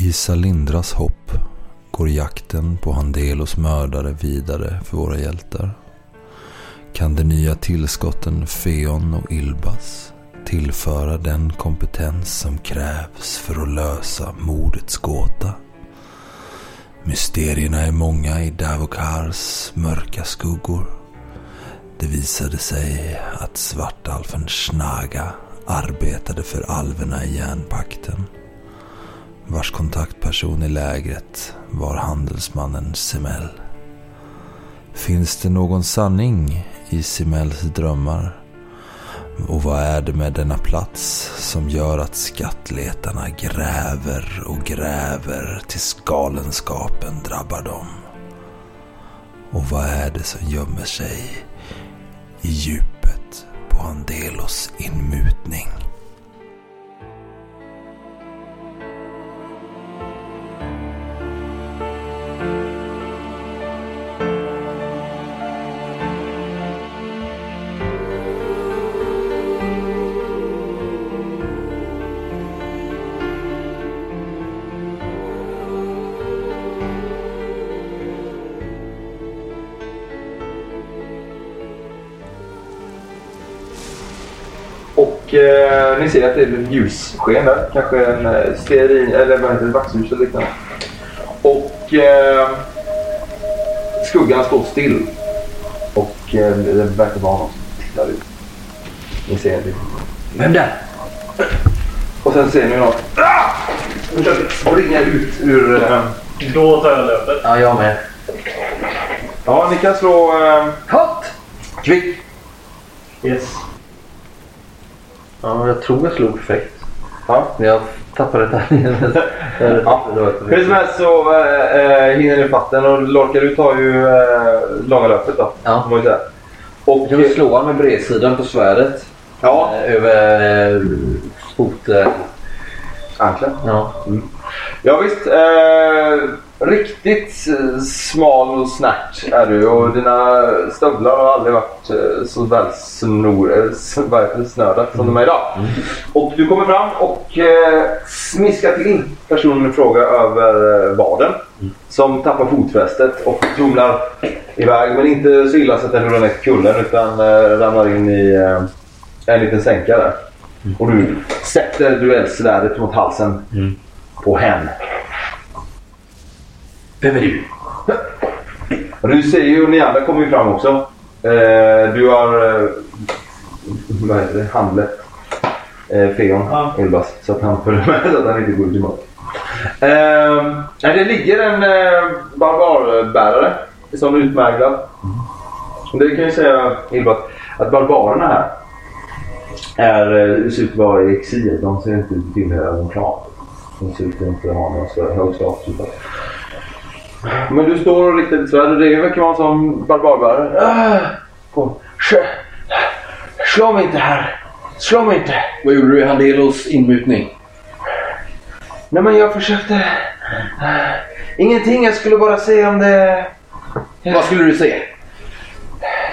I Salindras hopp går jakten på Handelos mördare vidare för våra hjältar. Kan de nya tillskotten Feon och Ilbas tillföra den kompetens som krävs för att lösa mordets gåta? Mysterierna är många i Davokars mörka skuggor. Det visade sig att svartalfen Snaga arbetade för alverna i järnpakten. Vars kontaktperson i lägret var handelsmannen Semel. Finns det någon sanning i Semels drömmar? Och vad är det med denna plats som gör att skattletarna gräver och gräver tills galenskapen drabbar dem? Och vad är det som gömmer sig i djupet på Andelos inmutning? Ser att det är ljussken där. Kanske en eh, stearin eller vad heter det, vaxljus eller liknande. Och eh, skuggan står still. Och eh, det verkar vara någon som tittar ut. Ni ser det. Vem där? Och sen ser ni någon ah! springa ut ur... Eh, Då tar jag löpet. Ja, jag med. ja, ni kan slå... Eh, Kott! Kvick! Yes. Ja, jag tror jag slog perfekt. ja. Men jag tappade tärningen. Ja. Hur som helst så eh, hinner ni fatt den och Lorca du tar ju eh, långa löpet då. Ja. Ju säga. Och, Jag vill slå honom med bredsidan på svärdet. ja, Eh, Över eh, fot... Anklen. ja. Ja visst. Eh, riktigt eh, smal och snärt är du och dina stövlar har aldrig varit eh, så väl eh, snörda som de är idag. Och du kommer fram och eh, smiskar till personen i fråga över vaden. Som tappar fotfästet och tumlar iväg. Men inte så illa så att den rullar ner kullen utan eh, ramlar in i eh, en liten sänka där. Och du sätter duellsvärdet mot halsen på hen. Vem är du? Du ser ju, ni andra kommer ju fram också. Eh, du har eh, vad heter det? handlet eh, Feon Ja. Elbas. Så att han följer med så att han inte går ut i mat. Eh, nej, det ligger en eh, barbarbärare som är utmärglad. Och Det kan ju säga Elbas att barbarerna här är, eh, ser ut att vara i exil. De ser inte ut att tillhöra någon klan. De ser ut att inte ha någon så hög status. Men du står och ditt svärd och det verkar vara som barbarbärare. Ah, kom. Slå- mig inte här. Slå mig inte. Vad gjorde du i Handelos inmutning? Nej men jag försökte... Ah, Ingenting, jag skulle bara se om det... Vad skulle du säga?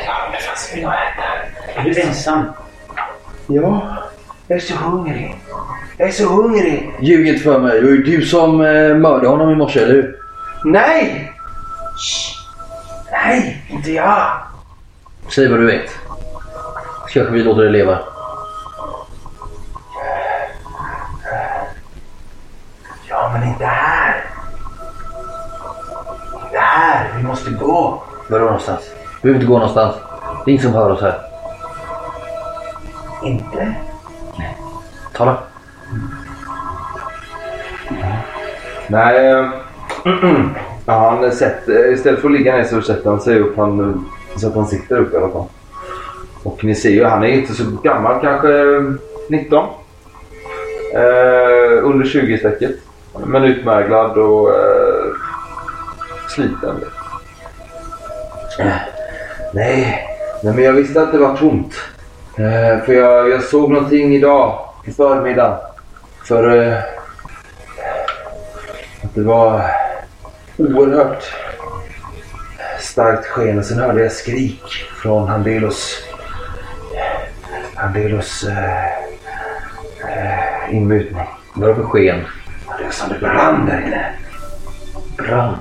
Ja, men vad ska jag äta? Är du ensam? Ja, jag är så hungrig. Jag är så hungrig. Ljug inte för mig. Det var ju du som eh, mördade honom i morse, eller hur? Nej! Shh. Nej, inte jag. Säg vad du vet. Så kanske vi låter dig leva. Ja, men inte här. Inte här. Vi måste gå. Vadå någonstans? Vi behöver inte gå någonstans. Det är ingen som hör oss här. Inte? Tala. Nej. ja, han sätter, istället för att ligga ner så sätter han sig upp han, så att han sitter upp i alla fall. Och ni ser ju, han är inte så gammal, kanske 19. Eh, under 20-strecket. Men utmärglad och eh, sliten. Eh, nej, nej, men jag visste att det var tomt. Eh, för jag, jag såg någonting idag på förmiddagen. För eh, att det var oerhört starkt sken och sen hörde jag skrik från Handelos Handelos eh, eh, inmutning. Vad är det för sken? Som det brann där inne. Brand.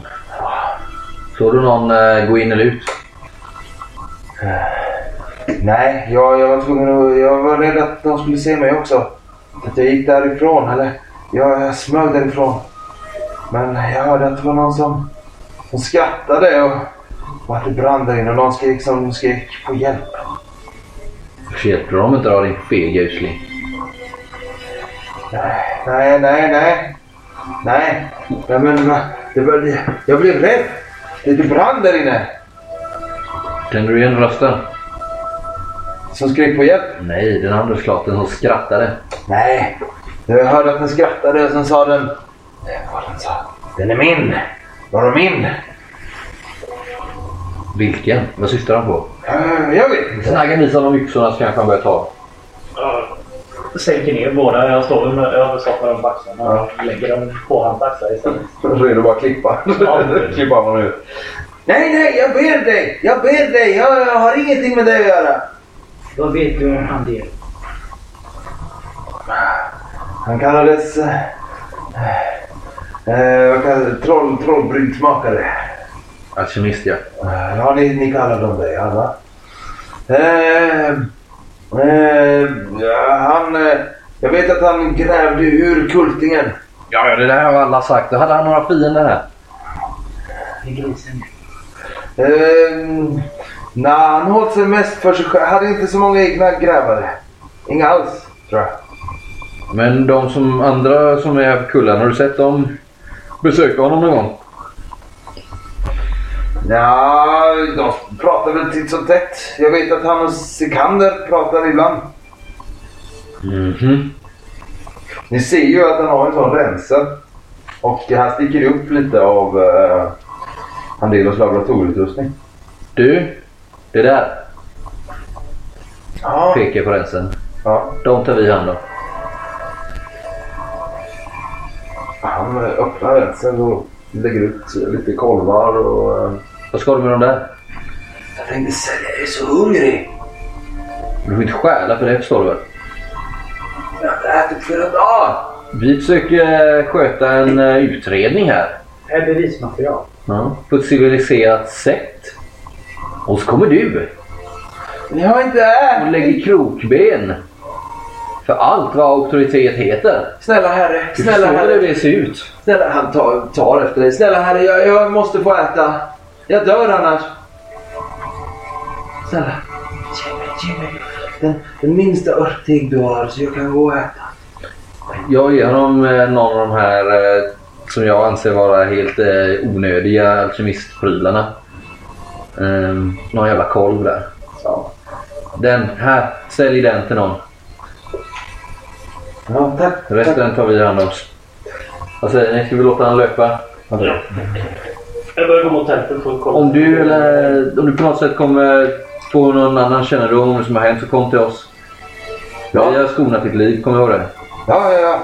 Såg du någon eh, gå in eller ut? Nej, jag, jag var tvungen att... Jag var rädd att de skulle se mig också. Att jag gick därifrån. Eller jag, jag smög därifrån. Men jag hörde att det var någon som, som skrattade och, och att det brann där inne. Och någon skrek som skrek på hjälp. Hjälpte de inte då din fega usling? Nej, nej, nej, nej. Nej, nej men va, det var, jag blev rädd. Det, det brann där inne. Kände du igen rösten? Som skrek på hjälp. Nej, den andra slaten som skrattade. Nej, jag hörde att den skrattade och sen sa den... Vad den sa? Den är min. Var min? Vilken? Vad syftar han på? Uh, jag vet inte. Snagga visa de yxorna så kanske han börjar ta. Jag sänker ner båda. Jag står med, med dem på axlarna och lägger dem på hans axlar istället. Redo bara att klippa. Ja. klippa honom ut. Nej, nej, jag ber dig. Jag ber dig. Jag, jag har ingenting med det att göra. Vad vet du om han det? Han kallades... Eh, eh, det? Troll, trollbrygdsmakare. Alkemist ja. Eh, Ja, ni, ni kallar dem det, ja, va? Eh, eh, han... Eh, jag vet att han grävde ur kultingen. Ja, ja, det där har alla sagt. Då hade han några fiender här. Med grisen? Eh, Nej, han höll sig mest för sig själv. Hade inte så många egna grävare. Inga alls, tror jag. Men de som andra som är på kullen, har du sett dem besöka honom någon gång? Ja, de pratar väl titt som tätt. Jag vet att han och Sikander pratar ibland. Mhm. Ni ser ju att han har en sån rensa. Och här sticker det upp lite av uh, Handelos laboratorieutrustning. Du, det där Ja. pekar på rensen. ja. De tar vi hand om. Han öppnar rensen och lägger ut lite kolvar och... eh, Vad ska du med dem där? Jag tänkte sälja, jag är så hungrig. Du får inte stjäla för det förstår du väl? Jag har inte ätit flera dagar. Vi försöker eh, sköta en eh, utredning här. Är bevismaterial? Ja. På ett civiliserat sätt. Och så kommer du Ni har inte och ätit. lägger krokben. För allt vad auktoritet heter. Snälla herre, Du snälla förstår hur herre. det ser ut. Snälla, han tar, tar efter dig. Snälla herre, jag, jag måste få äta. Jag dör annars. Snälla, ge mig, ge den, den minsta örtig du har så jag kan gå och äta. Jag ger honom eh, någon av de här eh, som jag anser vara helt eh, onödiga alkemistprylarna. Um, någon jävla kolv där. Ja. Den här, sälj den till någon. Ja, tack. Resten tar vi hand om. Vad säger ni? Ska vi låta han löpa? Jag börjar gå mot tältet för att kolla. Om du, eller, om du på något sätt kommer få någon annan kännedom om det som har hänt så kom till oss. Ja. Vi har skonat ditt liv, kom ihåg det. Ja, ja, ja.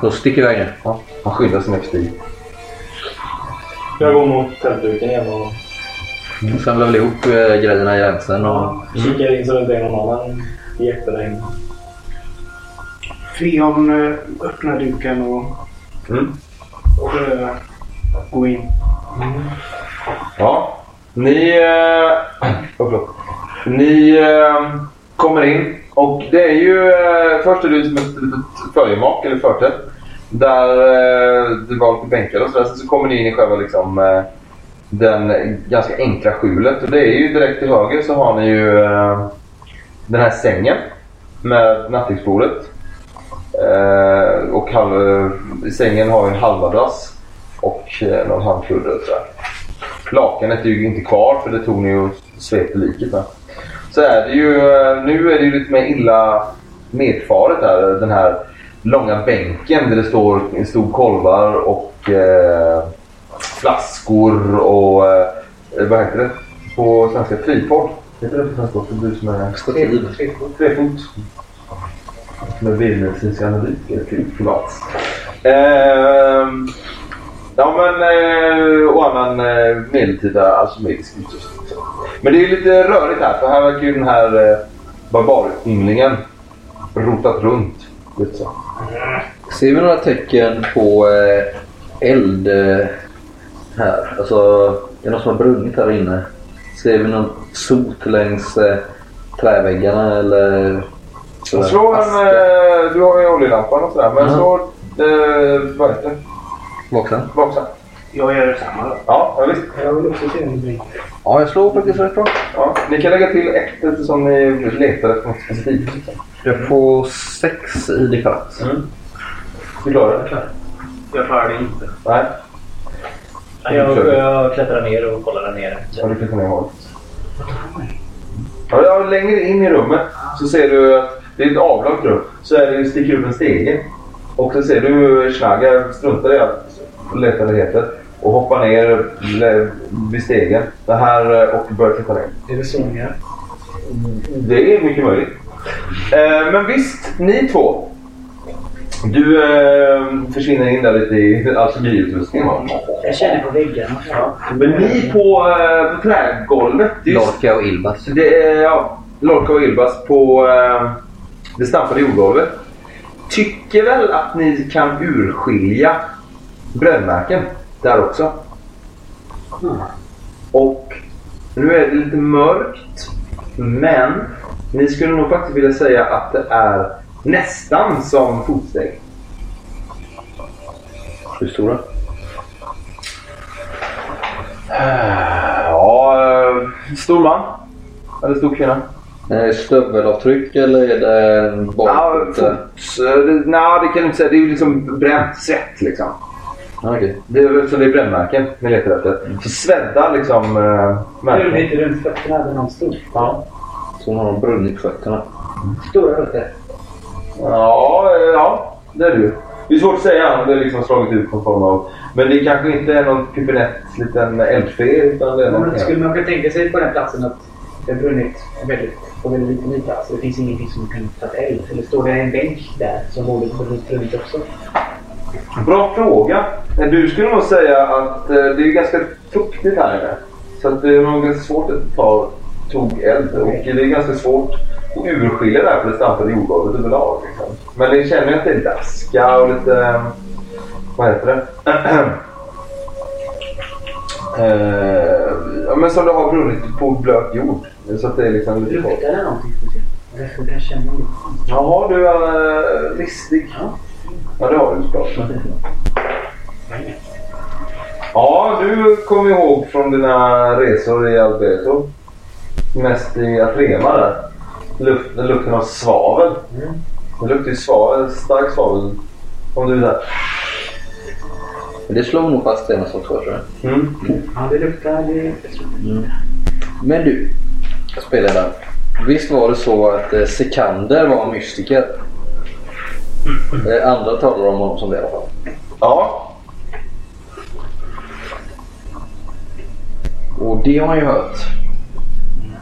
Så stick iväg nu. ja. Han ner för Stig. Jag går mot tältduken igen och Samlar väl ihop eh, grejerna i rensen och... kikar in så det inte är någon annan jätte Fion eh, öppnar duken och, Mm. eh, går in. Ja. Ni... Oh, förlåt. Ni eh, kommer in och det är ju... Först är det som ett litet följemak eller förtält. Där det var lite bänkar och sådär. Sen så kommer ni in i själva liksom... Den ganska enkla skjulet. Och det är ju direkt till höger så har ni ju den här sängen med nattduksbordet. Eh, och halv, i sängen har vi en halvmadrass och eh, någon handkudde och sådär. Lakanet är ju inte kvar för det tog ni och svepte liket med. Så är det ju, eh, nu är det ju lite mer illa medfaret här. Den här långa bänken där det står en stor kolvar och eh, flaskor och eh, vad heter det på svenska? Tripod? Heter det på svenska också? Du som är Stativ. trefot. Med biomedicinsk analytiker. Typ. Förlåt. Ehm, ja men eh, och annan eh, medeltida alkemisk utrustning. så. Men det är lite rörigt här för här verkar ju den här eh, barbarynglingen rotat runt Lite så. Ser vi några tecken på eh, eld eh, här? Alltså, är det något som har brunnit här inne? Ser vi någon sot längs eh, träväggarna eller? Sådär, Slå en... eh, Du har ju oljelampan och sådär. Men Ja. slå... Eh, vad heter det? Vaksam? Vaksam. Jag gör detsamma då. Ja, ja, visst. Jag vill också se en bringa. Ja, jag slår faktiskt rätt bra. Ja. Ni kan lägga till ett eftersom ni letar efter något specifikt. Jag får sex i det kvart. Mm. Du klarar det? Jag klarar det inte. Nej. Jag, jag klättrar ner och kollar där nere. Ja, du kan ner. Ja, ja, längre in i rummet så ser du att det är ett avlångt rum. Så är det, sticker upp en stege. Och så ser du Schnagger struntar i att leta det heter. Och hoppar ner vid stegen. Det här eh, och börjar klättra ner. Är det Sonja? Det är mycket möjligt. Eh, men visst, ni två. Du eh, försvinner in där lite i alkemiutrustningen va? Jag känner på väggarna. Men ni på, på ju Lorca och Ilbas. Det ja, Lorca och Ilbas på det stampade jordgolvet. Tycker väl att ni kan urskilja brännmärken där också. Och nu är det lite mörkt. Men ni skulle nog faktiskt vilja säga att det är nästan som fotsteg. Hur stora? Ja, eh, stor man. Eller stor kvinna. Är det stövelavtryck eller är det en Ja, eh, det- nej, det kan du inte säga. Det är ju liksom bränt svett liksom. Okej. Det är väl så det är brännmärken ni letar efter. Så svedda liksom äh, märken. Lite runt fötterna där någon stod. Ja. Så hon har brunnit fötterna. Stora rötter. Ja, eh, ja, det är du. Det är svårt att säga om det liksom slagit ut någon form av... Men det kanske inte är någon pipinett liten eldfe utan det är Men någonting skulle man kunna tänka sig på den platsen att det har brunnit väldigt, på väldigt liten yta? Så det finns ingenting som kan ta eld? Eller står det en bänk där som borde brunnit brunnit också? Bra fråga. Eh, Du skulle nog säga att eh, det är ganska fuktigt här inne. Så att det är nog ganska svårt att ta tog eld. Och det är ganska svårt att urskilja det här på det stampade jordgolvet överlag. Liksom. Men ni känner ju att det är daska och lite... eh, Vad heter det? Eh, ja, men som det har brunnit på blöt jord. Så att det är liksom lite. Luktar det någonting speciellt? Jag kanske känna lite. Jaha, du är uh, listig. Ja. Ja, det har du såklart. Ja, du kommer ihåg från dina resor i Alberto. Mest i Atrema där. Luft, lukten av svavel. Mm. Det luktar ju svavel, stark svavel. Om du är där. Det slår nog fast senast också tror jag. Mm. Ja, det luktar... Det... Men du, spelledaren. Visst var det så att eh, Sekander var mystiker? Eh, andra talar om honom som det i alla fall. Ja. Och det har man ju hört.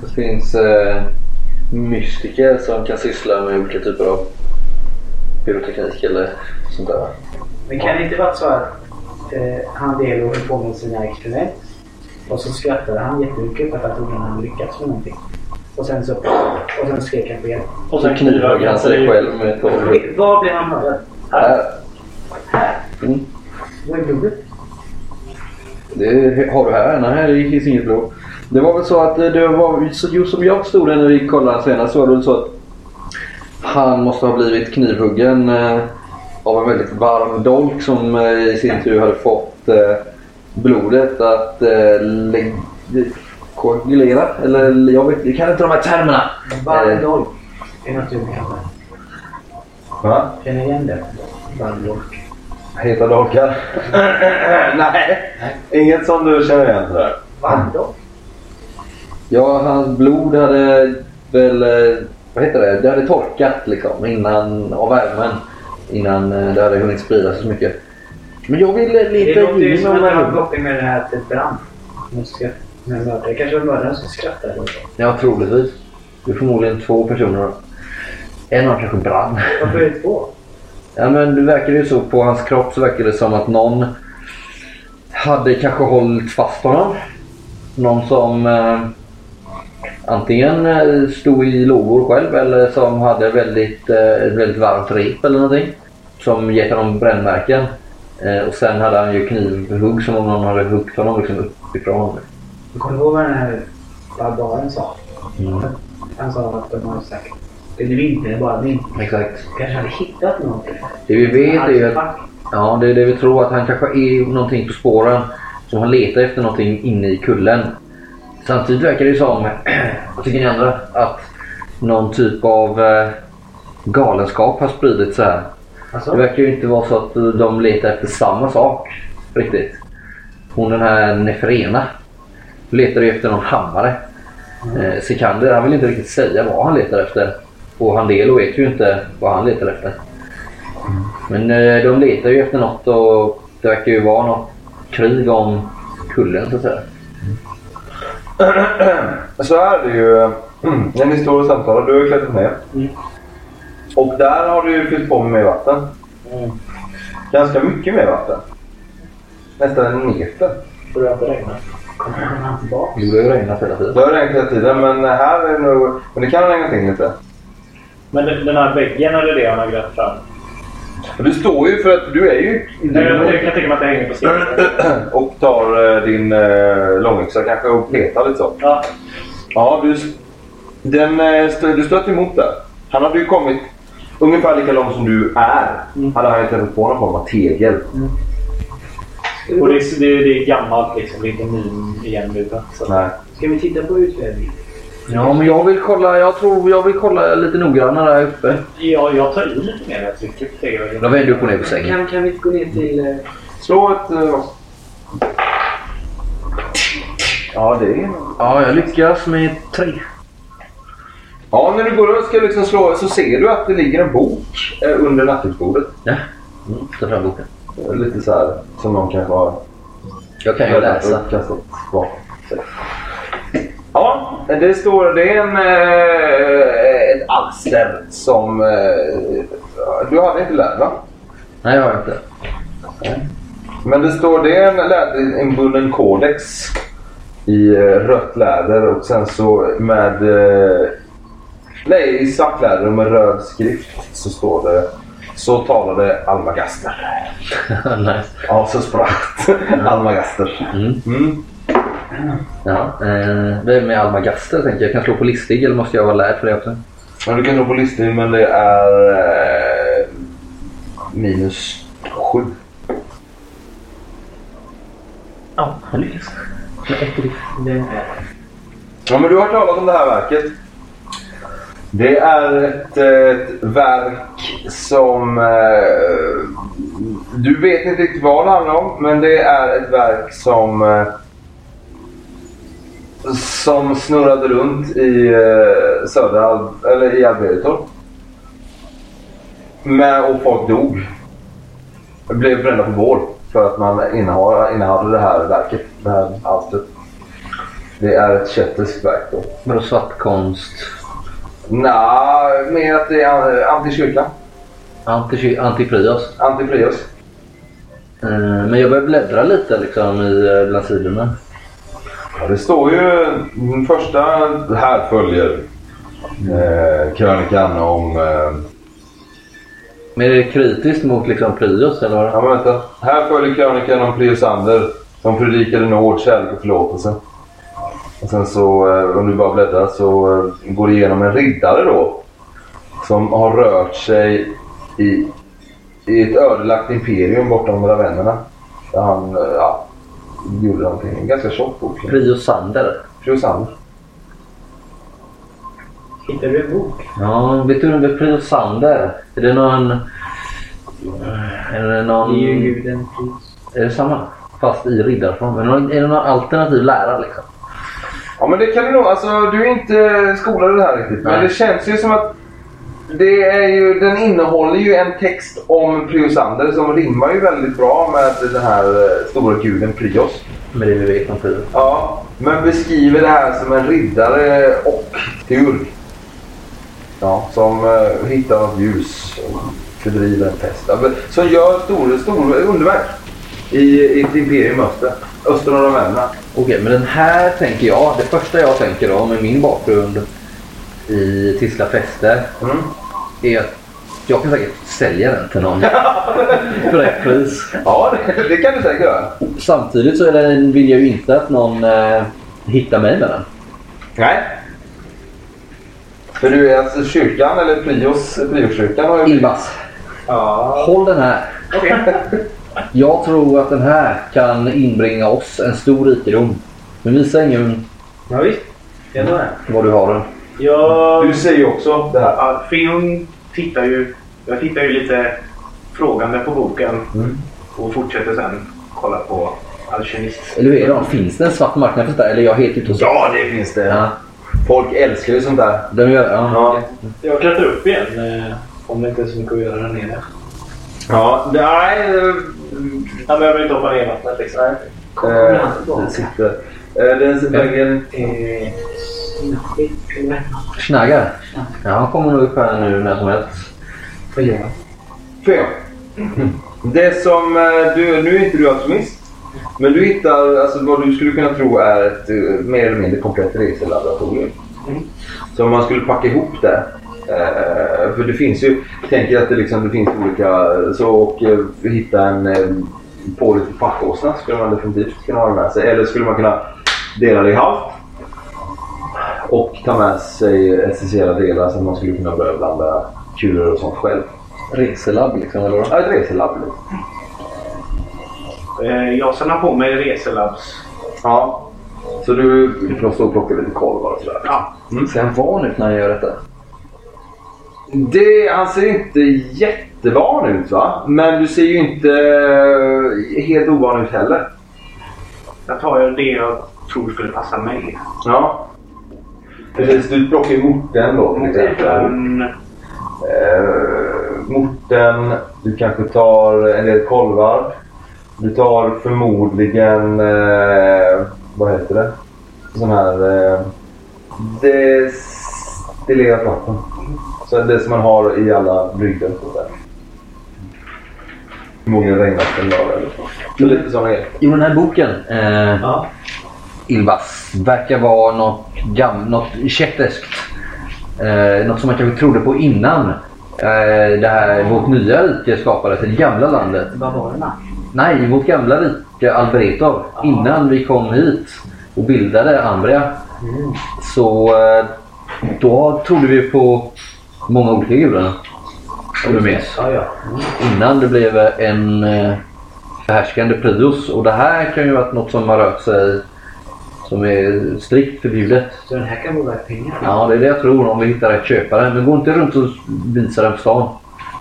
Det finns eh, mystiker som kan syssla med olika typer av pyroteknik eller sånt där. Men kan det inte vara så att eh, han Delo höll på med sina experiment och så skrattade han jättemycket för att han trodde han hade lyckats med någonting. Och sen så... Och sen skrek han på hjälp. Och Så knivhögg han sig själv med ett tolv. Var blev han mördad? Här. Här? Mm. Var är blodet? Det har du här. Nej, det finns inget blod. Det var väl så att eh, det var, så just som jag förstod det när vi kollade senast så var det väl så att han måste ha blivit knivhuggen eh, av en väldigt varm dolk som eh, i sin tur hade fått blodet att eh, koagulera. Eller jag vet jag kan inte de här termerna. Varm Eh. är något du kan Va? känna igen det. Varm dolk. Heta dolkar? Nej. Inget som du känner igen sådär. Varm dolk? Ja, hans blod hade väl, eh, vad heter det, det hade torkat liksom innan, av värmen. Innan eh, det hade hunnit sprida så mycket. Men jag vill eh, Det leta låter ju som att det har det. koppling med det här till brand. Måste jag- med mördare. Det kanske var mördaren som skrattade. Ja, troligtvis. Det är förmodligen två personer. En av dem kanske brann. Varför är det två? Ja, men det verkar ju så på hans kropp så verkar det som att någon hade kanske hållit fast honom. Någon som... Eh, antingen eh, stod i lågor själv eller som hade väldigt, eh, väldigt varmt rep eller någonting. Som gett honom brännmärken. Eh, och sen hade han ju knivhugg som om någon hade huggit honom liksom uppifrån. Du kommer ihåg vad den här barbaren sa? Mm. Han sa att de har sagt det är bara vinter. Exakt. kanske hade hittat någonting. Det vi vet är ju att. Ja, det är det vi tror. Att han kanske är någonting på spåren. Som han letar efter någonting inne i kullen. Samtidigt verkar det ju som, vad tycker ni andra? Att någon typ av eh, galenskap har spridit sig här. Alltså, Det verkar ju inte vara så att de letar efter samma sak riktigt. Hon den här Nefrena letar ju efter någon hammare. Eh, Sikander han vill inte riktigt säga vad han letar efter. Och Handelo vet ju inte vad han letar efter. Men eh, de letar ju efter något och det verkar ju vara något krig om kullen så att säga. Så här är det ju. När ni står och samtalar, du har ju klättrat ner. Och där har du ju fyllt på med mer vatten. Mm. Ganska mycket mer vatten. Nästan en meter. Får det inte regna? kommer han tillbaka? Jo, det har regnat hela tiden. Det har regnat hela tiden men här är det nog... Men det kan regna till lite. Men den här väggen eller det han har grävt fram? Du står ju för att du är ju... Nej, jag, jag kan tänka mig att det hänger på scenen. och tar eh, din eh, långyxa kanske och petar lite så. Ja. Ja, du, den, eh, stö, du stöter emot där. Han hade ju kommit ungefär lika lång som du är. Hade han ju träffat på någon form av tegel. Och det, är- det, är- det är gammalt liksom. Det är inte. Så. Nej. Ska vi titta på utvärderingen? Ja, men jag vill kolla. Jag tror jag vill kolla lite noggrannare här uppe. Ja, jag tar i lite mer jag trycker på tegelväggen. Jag vänder upp och ner på sängen. Kan, kan vi gå ner till... eh, Slå ett... eh, Ja, det är... Ja, jag lyckas med tre. Ja, när du går och ska liksom slå så ser du att det ligger en bok eh, under nattduksbordet. Ja. Mm, ta fram boken. Eh, Lite så här som någon kanske har Jag kan ju läsa. kastat bakom sig. Ja, det står... Det är en, eh, ett alster som... Du hade inte lärt va? Nej, jag har inte. Men det står det är en läderinbunden kodex i rött läder och sen så med... Nej, i svart läder och med röd skrift så står det så talade Almagaster. nice. Ja, så spratt Almagaster. Mm. Mm. Ja, eh, vem är Almagaster tänker jag? Jag kan slå på listig eller måste jag vara lärd för det också? Men du kan nog på listan men det är eh, minus sju. Ja, jag lyckas. Med ett är Ja, men du har hört talas om det här verket. Det är ett, ett verk som... Eh, du vet inte riktigt vad det handlar om, men det är ett verk som... Eh, som snurrade runt i eh, södra eller i Albertor. Men, och folk dog. Blev brända på bål för att man innehade, innehade det här verket, det här alstret. Det är ett kätterskt verk då. Vadå svartkonst? Nej, mer att det är antikyrkan. Anti, antiprios. Antiprios. Eh, men jag börjar bläddra lite liksom i eh, bland sidorna. Ja, det står ju den första här följer eh, krönikan om... Eh, Men är det kritiskt mot liksom prios eller vad? ja, men vänta. Här följer krönikan om Priosander som predikade nåd, kärlek och förlåtelse. Och sen så, eh, om du bara bläddrar så eh, går det igenom en riddare då. Som har rört sig i, i ett ödelagt imperium bortom ravennerna. Där han, eh, ja, gjorde någonting. En ganska tjock bok. Priosander. Priosander. Hittar du en bok? Ja, vet du under Priosander? Är det någon... Är det någon... Det är ju guden. Är det samma? Fast i riddarform. Är det någon, är det någon alternativ lära liksom? Ja men det kan du nog. Alltså du är inte skolad i det här riktigt. Men Nej. det känns ju som att det är ju, den innehåller ju en text om Priosander som rimmar ju väldigt bra med den här eh, stora guden Prios. Med det vi vet om prios. Ja, men beskriver det här som en riddare och teurg. Ja, som uh, hittar något ljus och fördriver en pest. Men Som gör stora, stora underverk i, i ett imperium öster. Öster om Ravenna. Okej, men den här tänker jag. Det första jag tänker då med min bakgrund i Tisla fester Mm. är att jag kan säkert sälja den till någon. för rätt pris. Ja, det, det kan du säkert göra. Samtidigt så det, vill jag ju inte att någon eh, hittar mig med den. Nej. För du är alltså kyrkan, eller Prios, Prioskyrkan har ju... Ilbas, Ja. håll den här. Okej. Jag tror att den här kan inbringa oss en stor rikedom. Men visa ingen Ja, visst. Jag tar den. var du har den. Jag... Du ser ju också det här. Ja, Feon tittar ju... Jag tittar ju lite frågande på boken Mm. och fortsätter sen kolla på Alkemist. Eller hur är det? Finns det en svart marknad för det där? Eller är jag helt ute och Ja, det finns det. Ja, Folk älskar ju sånt där. den gör ja. Ja. Jag klättrar upp igen eh, om det inte är så mycket att göra där nere. Ja, nej. Han behöver inte hoppa ner i vattnet liksom. Eh, det sitter. Eh, den väggen... Eh. Eller Schnaggar? Ja, han kommer nog upp här nu när som helst. vad gör jag? Fel. Det som eh, du, nu är inte du alkemist. Men du hittar alltså, vad du skulle kunna tro är ett eh, mer eller mindre komplett reselaboratorium. Mm. Så om man skulle packa ihop det. Eh, för det finns ju, jag tänker att det, liksom, det finns olika, så och eh, hitta en eh, pålitlig packåsna skulle man definitivt kunna ha med sig. Eller skulle man kunna dela det i halvt. Och ta med sig essentiella delar så att man skulle kunna börja blanda kulor och sånt själv. Reselabb liksom, eller? Ja, ett reselabb. liksom. Eh, jag samlar på mig reselabs... Ja. Så du, måste stå och plocka lite korvar och sådär. Ja. Ser han van ut när han gör detta? Det, han ser inte jättevan ut va? Men du ser ju inte eh, helt ovan ut heller. Jag tar ju det jag tror skulle passa mig. Ja. Precis, du plockar ju morten då till exempel. En, Eh, morten, du kanske tar en del kolvar. Du tar förmodligen, eh, vad heter det? Sån här eh, destillerat vatten. Så det som man har i alla brygder. och sådär. Förmodligen regnvatten då eller så. Så lite sådana grejer. Jo, den här boken. Eh, Ja. Ilvas. Verkar vara något, gam- något kätterskt. Eh, något som man kanske trodde på innan eh, det här, vårt nya rike skapades. Det gamla landet. Vad var det då? Nej, vårt gamla rike Alberetor. Innan vi kom hit och bildade Ambria. Mm. Så eh, då trodde vi på många olika gudar. Om du minns. Ja, ja. Mm. Innan det blev en eh, förhärskande prios. Och det här kan ju vara något som har rört sig som är strikt förbjudet. Så den här kan vara värd pengar? Ja, det är det jag tror om vi hittar rätt köpare. Men gå inte runt och visa den på stan.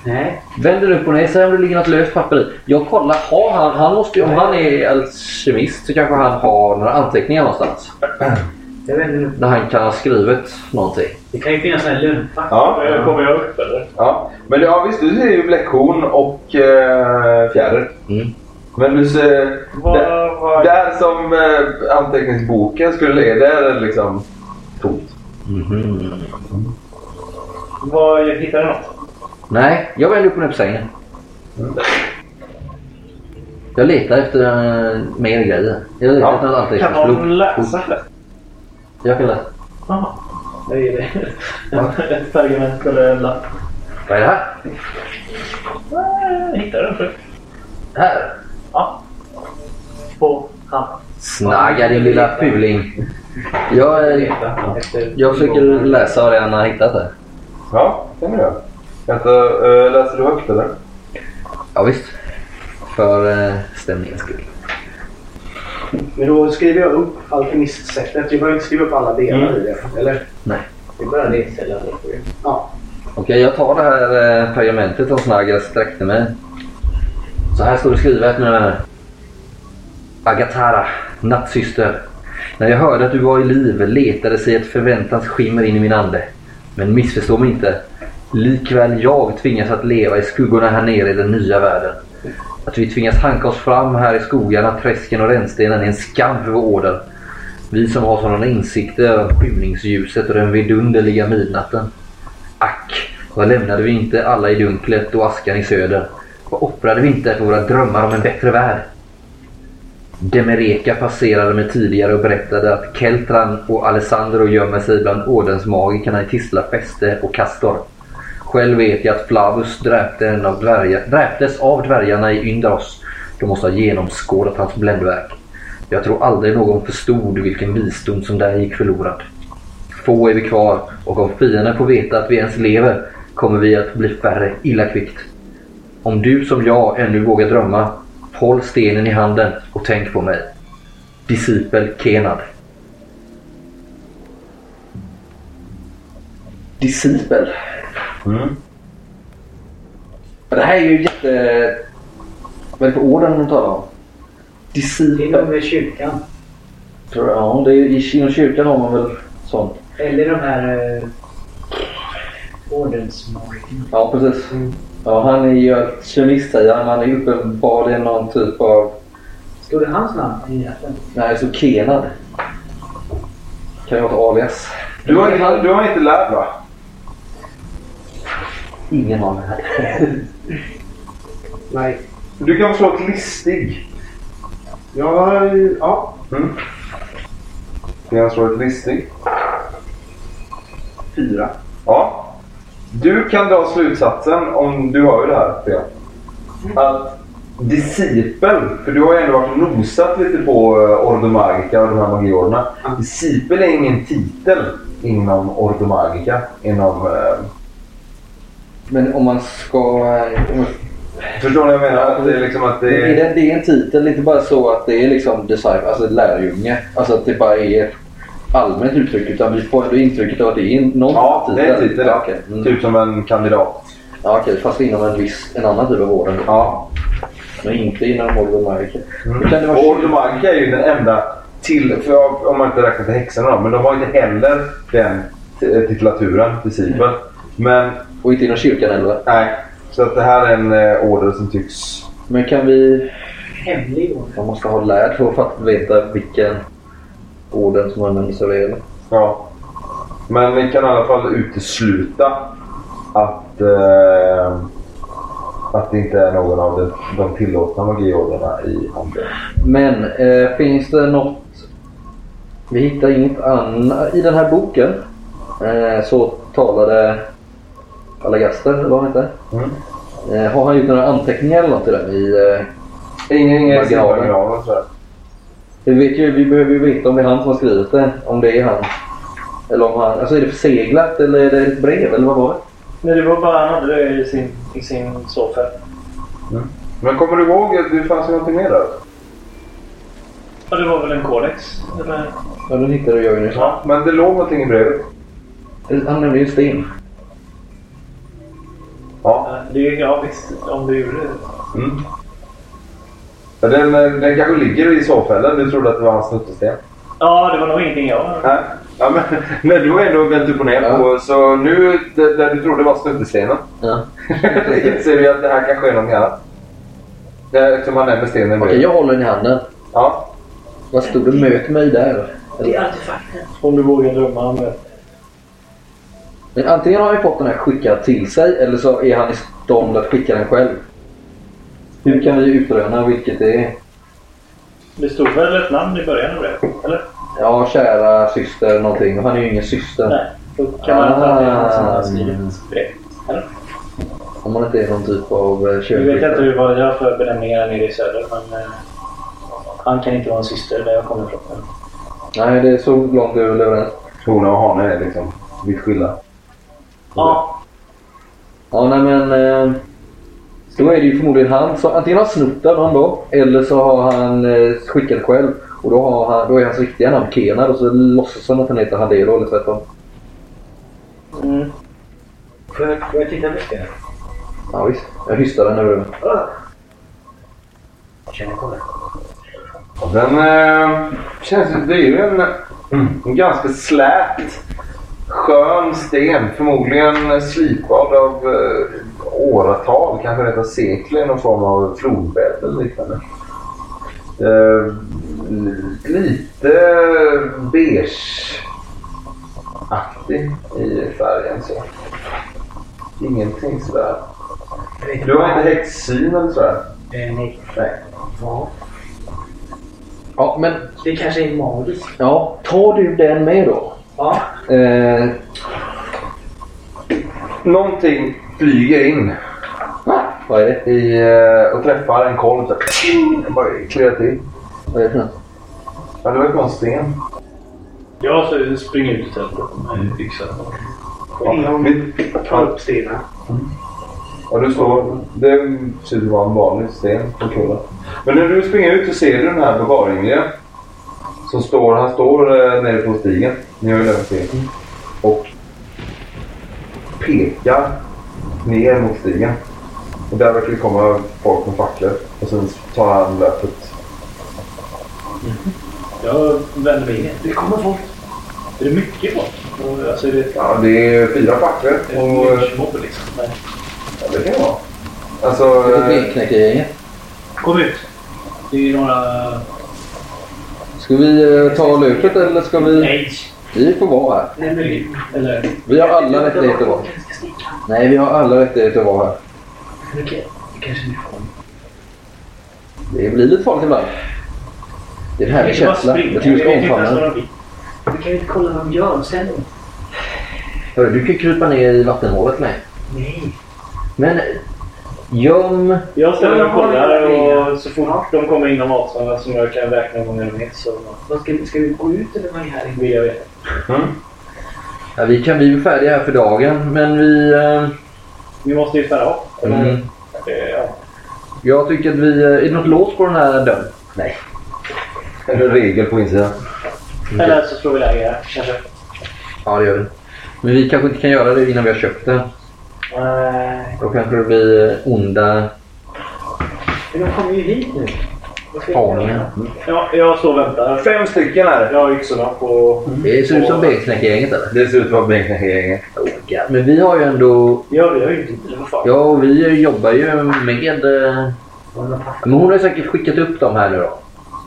Nej. Vänd den upp och ner, säg om det ligger något löst papper i. Jag kollar, har han, han måste om han är alkemist så kanske han har några anteckningar någonstans. Jag vet inte. Där han kan ha skrivit någonting. Det kan ju finnas en lumpa. Ja. eh, kommer jag upp eller? ja. Men ja, visst, du ser ju bläckhorn och eh, fjäder. Mm. Men du ser... Vad, Där, vad, där som eh, anteckningsboken skulle ligga, där är det liksom tomt. Mhm. vad, hittar du något? Nej, jag vänder upp och ner på sängen. Jag letar efter uh, mer grejer. Jag letar Ja. efter något Kan anteckningsbok. någon läsa? Jag kan läsa. Jaha. Det är det. Ett pergament eller en lapp. Vad är det här? Jag hittade den förut. Här! Ja. På han. Snagga din lilla fuling. Jag, eh, efter- jag försöker läsa vad det är han har hittat här. Ja, det kan du göra. Vänta, äh, läser du högt eller? Ja, visst. För uh, stämningens skull. Men då skriver jag upp alkemistsättet. Jag behöver inte skriva upp alla delar Mm. i det. Eller? Nej. Det är bara det stället. Ja. Okej, jag tar det här eh, pergamentet som Snaggar sträckte mig. Så här står det skrivet mina vänner. Agatara, nattsyster. När jag hörde att du var i liv letade sig ett förväntans skimmer in i min ande. Men missförstå mig inte. Likväl jag tvingas att leva i skuggorna här nere i den nya världen. Att vi tvingas hanka oss fram här i skogarna, träsken och rännstenen är en skam för vår order. Vi som har sådana insikter om skymningsljuset och den vidunderliga midnatten. Ack, vad lämnade vi inte alla i dunklet och askan i söder? Vad offrade vi inte för våra drömmar om en bättre värld? Demereka passerade mig tidigare och berättade att Keltran och Alessandro gömmer sig bland ordensmagikerna i Tisla fäste och Castor. Själv vet jag att Flavus dräpte en av dvärga, dräptes av dvärgarna i Yndros. De måste ha genomskådat hans bländverk. Jag tror aldrig någon förstod vilken visdom som där gick förlorad. Få är vi kvar och om fienden får veta att vi ens lever kommer vi att bli färre illa kvickt. Om du som jag ännu vågar drömma, håll stenen i handen och tänk på mig. Discipel Kenad. Discipel. Mm. Det här är ju jätte... Vad är det för orden de talar om? Det är Discipel. nog med kyrkan. Tror jag. Ja, det är, i- inom kyrkan har man väl sånt. Eller de här eh, ordensmagikerna. Ja, precis. Ja, han är ju alkemist säger han. Han är uppenbarligen någon typ av... Stod det hans namn i rätten? Nej, så Kenad. Kan ju vara ett alias. Du har, inte, du har inte lärt va? Ingen av det här. Nej. Du kan slå ett listig. Ja, ja. Mm. Kan slå ett listig. Fyra. Ja. Du kan dra slutsatsen, om du hör det här Theo. Att discipel, för du har ju ändå varit och nosat lite på uh, Ordomagica och de här magiorderna. Discipel är ingen titel inom Ordomagica. Inom... eh, Men om man ska... Om man, förstår ni vad jag menar? Att det är liksom att det är är... det, det är en titel, inte bara så att det är liksom disciple, alltså lärjunge. Alltså att det bara är ett allmänt uttryck. Utan vi får ändå intrycket av att det är någon Ja, det är en titel. Ja, okej. Mm. Typ som en kandidat. Ja, okej. Fast inom en viss, en annan typ av då. Ja. Men inte inom Morgan Marker. Mm. 20? Ordomagica är ju den enda till, för om man inte räknar till häxorna då, men de har inte heller den titulaturen, discipel. Men Och inte inom kyrkan heller. nej, så att det här är en eh, order som tycks... Men kan vi... Hemlig orden. Man måste ha lärd för att fatta- veta vilken orden som använder sig av det. Ja. Men vi kan i alla fall utesluta att, eh, att det inte är någon av de, de tillåtna magiorderna i handen. Men eh, finns det något... Vi hittar inget annat. I den här boken eh, så talade Alagaster, eller vad han heter. Mm. Eh, har han gjort några anteckningar eller något i den? I, eh, Ingen Marginalen. vi, vet ju, vi behöver ju veta om det är han som har skrivit det. Om det är han. Eller om han... Alltså är det förseglat eller är det ett brev eller vad var det? Men det var bara han hade det i sin, i sin sovfäll. Men kommer du ihåg att det fanns någonting mer där? Ja, det var väl en kodex? Eller? Ja, den hittade jag ju nyss. Ja, men det låg någonting i brevet. Han nämnde ju sten. Ja. Ja, Det, ja visst, om du gjorde det. Mm. Ja, Den, den kanske ligger i sovfällen. Du trodde att det var hans snuttesten. Ja, det var nog ingenting jag... Nej. Ja, men, men du har ändå vänt upp och ner på. Så nu, där du trodde var snuttestenen. Ja. inser du att det här kanske är någonting annat. Det är Eftersom han nämner stenen Okej, jag håller den i handen. Ja. Vad stod det? Möt mig där. Det är artefakten. Om du vågar drömma om det. Men antingen har han ju fått den här skickad till sig eller så är han i stånd att skicka den själv. Hur kan vi utröna vilket det är? Det stod väl ett namn i början av det? Eller? Ja, kära syster någonting. Han är ju ingen syster. Nej. Då kan man anta att det är han som har Ah. skrivit brev. Eller? Om man inte är någon typ av eh, Nu vet jag könsskifte. inte hur- vad jag har för benämningar nere i söder men... Eh, han kan inte vara en syster där jag kommer ifrån. Nej, det är så långt vi är väl överens. Hona och hane är liksom vitt skilda. Ja. Ja, nej men... Eh, då är det ju förmodligen han som antingen har snott den någon då. Eller så har han eh, skickat själv. Och då, har han, då är hans riktiga namn Kenad och så låtsas han att han heter Handelo eller tvärtom. Mm. Får jag, får jag titta det? Ja visst. Jag hystar den över Känner kolla. Och Den eh, känns ju... Det är ju en, en ganska slät, skön sten. Förmodligen slipad av eh, åratal, kanske av sekler i någon form av flodbädd eller liknande. Eh, lite beige-aktig i färgen så. Ingenting sådär. Du har inte häxsyn eller sådär? Eh, nej. Ja, men Det kanske är magiskt. ja, tar du den med då? Ja. Eh, Någonting flyger in vad är det? i, eh, och träffar en kolv. så här. Det bara kliar till. Vad är det för något? Ja, det var ju bara en sten. Jag så springer ut i tältet med yxan. Ingen tar upp stenen. Ja, du står, det ser ut att vara en vanlig sten på kullen. Men när du springer ut så ser du den här bevaringen. Som står, han står eh, nere på stigen. Ni har ju lämnat stigen. Och pekar ner mot stigen. Och där verkar det komma folk med facklor. Och sen tar han löpet. Jag vänder mig in. Det kommer folk. Är det mycket folk? Och, Alltså är det... Ja, det är fyra facklor. Är det Och, mycket mobb liksom? Nej. ja, det kan det vara. Alltså... Det är Benknäckargänget. Kom ut. Det är några... Ska vi eh, ta löpet eller ska vi... Nej. Vi får vara här. Nej, Eller... Vi har alla rättigheter att vara sticka. Nej, vi har alla rättigheter att vara här. Okej, det kanske ni får. Det blir lite farligt ibland. Det är en härlig känsla. Jag tycker vi ska omfamna den. Vi kan ju inte kolla vad de gör sen då. Hörru, Du kan krypa ner i vattenhålet med. Nej. Men göm... Jag ställer mig och Ja, ja, kollar ja. och så fort de kommer inom avståndet som jag kan räkna hur många de är så Vad ska, vi- ska vi gå ut eller vad är här inne? vill jag veta. Mm. Ja, vi kan bli färdiga här för dagen, men vi... Eh, Vi måste ju spärra av. Eller, mm, ja. jag tycker att vi... eh, Är det något lås på den här dörren? Nej. En regel på insidan. Eller så slår vi läge här kanske. Ja, det gör vi. Men vi kanske inte kan göra det innan vi har köpt den. Nej. Då kanske det blir eh, onda Men de kommer ju hit nu. Aningar. göra? Ja, jag står och väntar. Fem stycken är det. Jag har yxorna på... Det ser ut som Benknäckargänget eller? Det ser ut att vara bänknäckargänget. Oh, God. Men vi har ju ändå... Ja, vi har ju inte. Vad fan. Ja, och vi jobbar ju med... eh, Men hon har ju säkert skickat upp dem här nu då.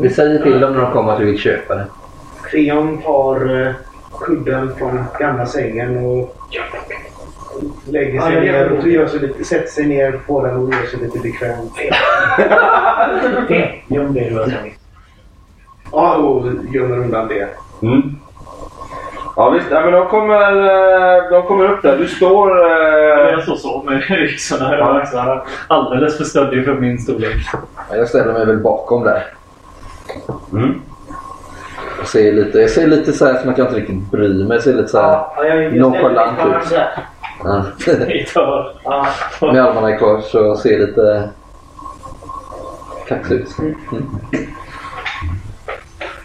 Vi säger till dem när de kommer att vi vill köpa det. Creon tar eh, kudden från gamla sängen och lägger sig Ja, ner och gör sig lite, sätter sig ner på den och gör sig lite bekväm. Göm det sagt. Ja, och gömmer undan det. Mm. Ja visst, ja, men de kommer, eh, de kommer upp där. Du står... eh, Jag står så med yxorna över axlarna. Alldeles för stöddig för min storlek. Ja, Jag ställer mig väl bakom där. Mm. Jag ser lite, jag ser lite så här som att jag inte riktigt bryr mig. Jag ser lite så här... Ja, jag, jag Nonchalant ut. Ja, Med armarna i kors och ser lite kaxig ut. Mm.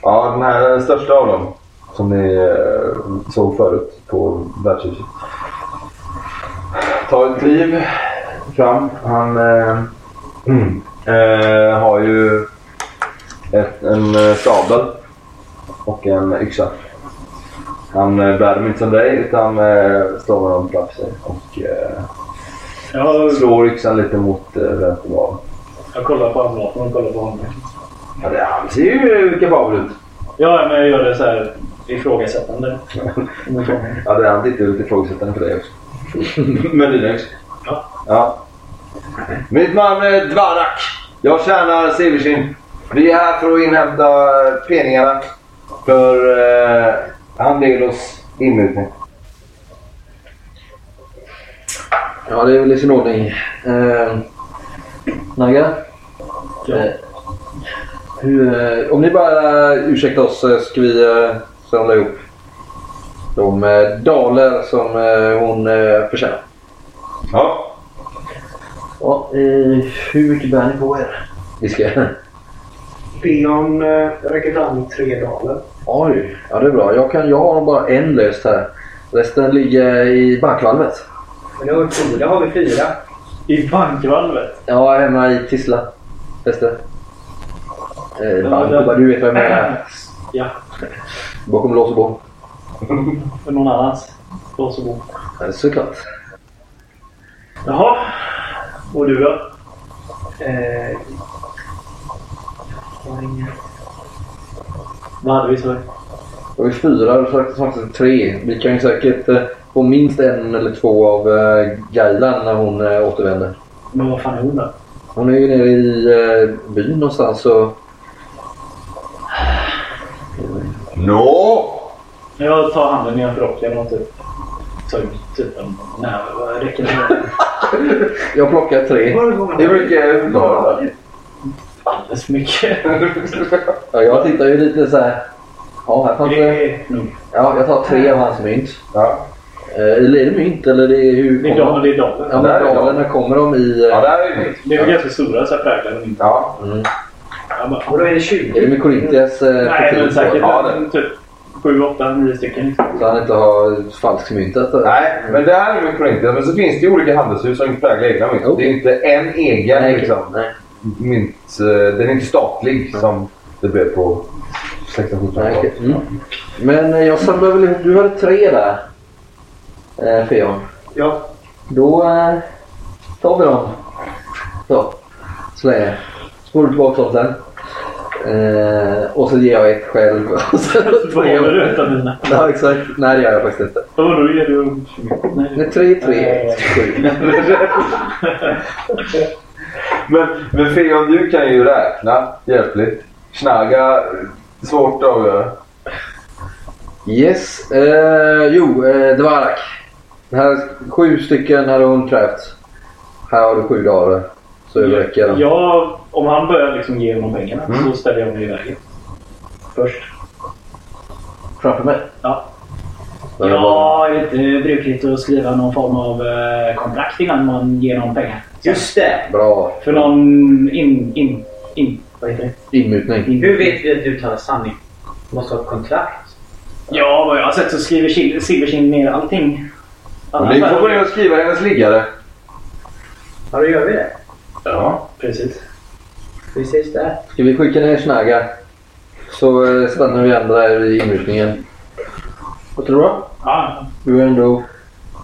Ja, den här största av dem. Som ni eh, såg förut på värdshuset. Tar ett kliv fram. Han eh, mm, eh, har ju ett, en eh, sabel och en yxa. Han eh, bär dem inte som dig utan eh, står med dem framför sig och eh, Jag, slår yxan lite mot vänster val. jag kollar på handflatan och kollar på honom. Ja, det, han ser ju kapabel ut. Ja, men jag gör det så här ifrågasättande. Ja, det, han tittar lite ifrågasättande på dig också. Men dina också. Ja. ja. Mitt namn är Dvarak. Jag tjänar Severshin. Vi är här för att inhämta pengarna för eh, Handelos inmutning. Ja, det är väl i sin ordning. Eh, Naga? Ja. Eh, hur, eh, om ni bara ursäktar oss så ska vi eh, samla ihop de eh, daler som eh, hon eh, förtjänar. Ja. Ja, eh, hur mycket bär ni på er? Vi ska... Creon eh, räcker fram tre daler. Oj, ja det är bra. Jag, kan, jag har bara en löst här. Resten ligger i bankvalvet. Men det har vi fyra. har vi fyra. I bankvalvet. Ja, hemma i Tisla. Fäste. Eh, Ja, bank, det- bara du vet vad jag menar. Ja, Bakom lås och bom. för någon annans. Lås och bom. Eh, Såklart. Jaha. Och du då? Eh, har inga- Vad hade vi? Då är vi fyra och faktiskt tre. Vi kan ju säkert eh, få minst en eller två av eh, Gailan när hon eh, återvänder. Men vad fan är hon då? Hon är ju nere i eh, byn någonstans så... Nå! Jag tar handen nedanför rocken och typ tar ut typ en näve. Räcker det? Jag plockar tre. Hur mycket var det? Alldeles för mycket. Ja, jag tittar ju lite så här. Ja, här fanns det... Ja, jag tar tre av hans mynt. Ja. Eh, Eller är det mynt eller det är hur... Det är dollar. Det är dollar. Ja, men Där är dollarna kommer de i... ja, eh, där är det Det är väl ganska stora så här präglade mynt. Ja. Mm. Och då är det Är det 20. med Corinthians eh, Nej, men säkert? Ja, typ sju, åtta, nio stycken. liksom. Så han inte har falskmyntat det? Nej, men det här är med Corinthians. Men så finns det ju olika handelshus som präglar egna mynt. Det är inte en egen Nej, liksom, nej. Mynt. eh, Den är inte statlig som det blev på 1600-1700-talet. Nej, okej. Mm. Men eh, jag samlar väl. Du hade tre där. Eh, Feon. Ja. Då eh, tar vi dem. Så. Slä. Spolar tillbaka dem sen. Eh, och så ger jag ett själv. Och sen Behåller du ett av mina? Ja exakt. Nej det gör jag faktiskt inte. Och då ger du... Nej, Det är tre, tre, sju. Men, men Feon, du kan ju räkna hjälpligt. Snaga, svårt att avgöra. Yes. Eh, jo, eh. Det här är sju stycken hade hon krävt. Här har du sju dagar. Så överräcker jag dem. Ja, om han börjar liksom ge honom pengarna Mm. så ställer jag mig i vägen. Först. Framför mig. Ja. Var- Ja, är det inte brukligt att skriva någon form av eh, kontrakt innan man ger någon pengar? Just det. Bra. För någon in... in, in vad heter det? Inmutning. Hur vet vi att du talar sanning? Du måste ha ett kontrakt. Ja, vad jag har sett så skriver Sil- Silverkind ner allting. Alla Ni får och skriva hennes liggare. Ja, då gör vi det. Ja, precis. Vi ses där. Ska vi skicka ner Snaga? Så eh, stannar vi andra här i inmutningen. Låter det bra? Ja, Du har ändå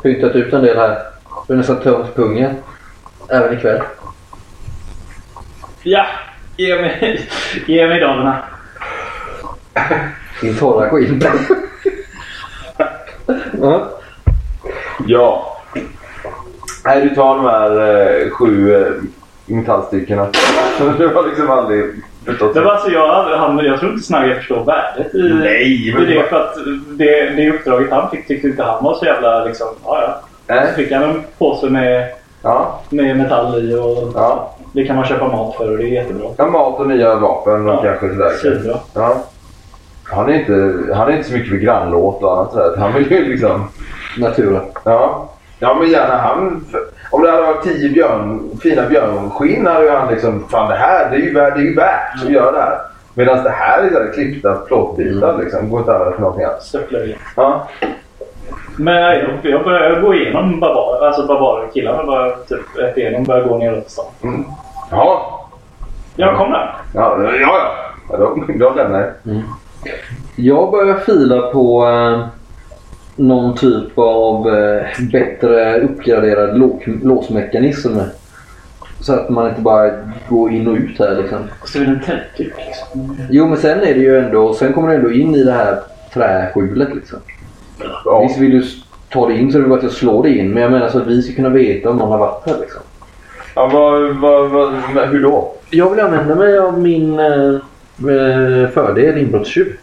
pyntat ut en del här. Du har nästan tömt pungen. Även ikväll. ja. Ge mig, ge mig dollarna. Din torra skinn. ja. Ja. Nej, du tar de här eh, sju eh, metallstyckena. du har liksom aldrig förstått. Det var alltså jag, han, jag tror inte Snagge förstår värdet i, Nej, i men det. vad- För att det, det uppdraget han fick tyckte inte han var så jävla liksom, ja ja. Nej. Så fick han en påse med, Ja, med metall i och ja. det kan man köpa mat för och det är jättebra. ja. Mat och nya vapen och Ja, kanske sådär. Svinbra. Ja. Han är, inte, han är inte så mycket för grannlåt och annat sådär. Han vill ju liksom... Naturen. Ja. Ja men gärna han. Om det hade varit tio björn, fina björnskinn hade ju han liksom... Fan det här det är ju, värt- det är ju värt att göra det här. Medan det här är sådär klippta plåtbitar liksom. Går inte att använda till någonting annat. Stöpplöja. Ja. Men jag, jag började gå igenom barbarer, alltså barbarkillarna. Bara typ ett igenom började gå neråt stan. Mm. Ja. Jag kom där. Ja, ja. ja. ja då, då lämnar jag. Jag börjar fila på eh, någon typ av eh, bättre uppgraderad lå- låsmekanism. Så att man inte bara går in och ut här liksom. Och så är det en tändtyp liksom. Jo men sen är det ju ändå, sen kommer du ändå in i det här träskjulet liksom. Ja. Visst vill du ta det in så det bara att jag slår det in. Men jag menar så att vi ska kunna veta om någon har varit här liksom. Ja, vad, vad, vad, hur då? Jag vill använda mig av min eh, eh, fördel inbrottstjuv.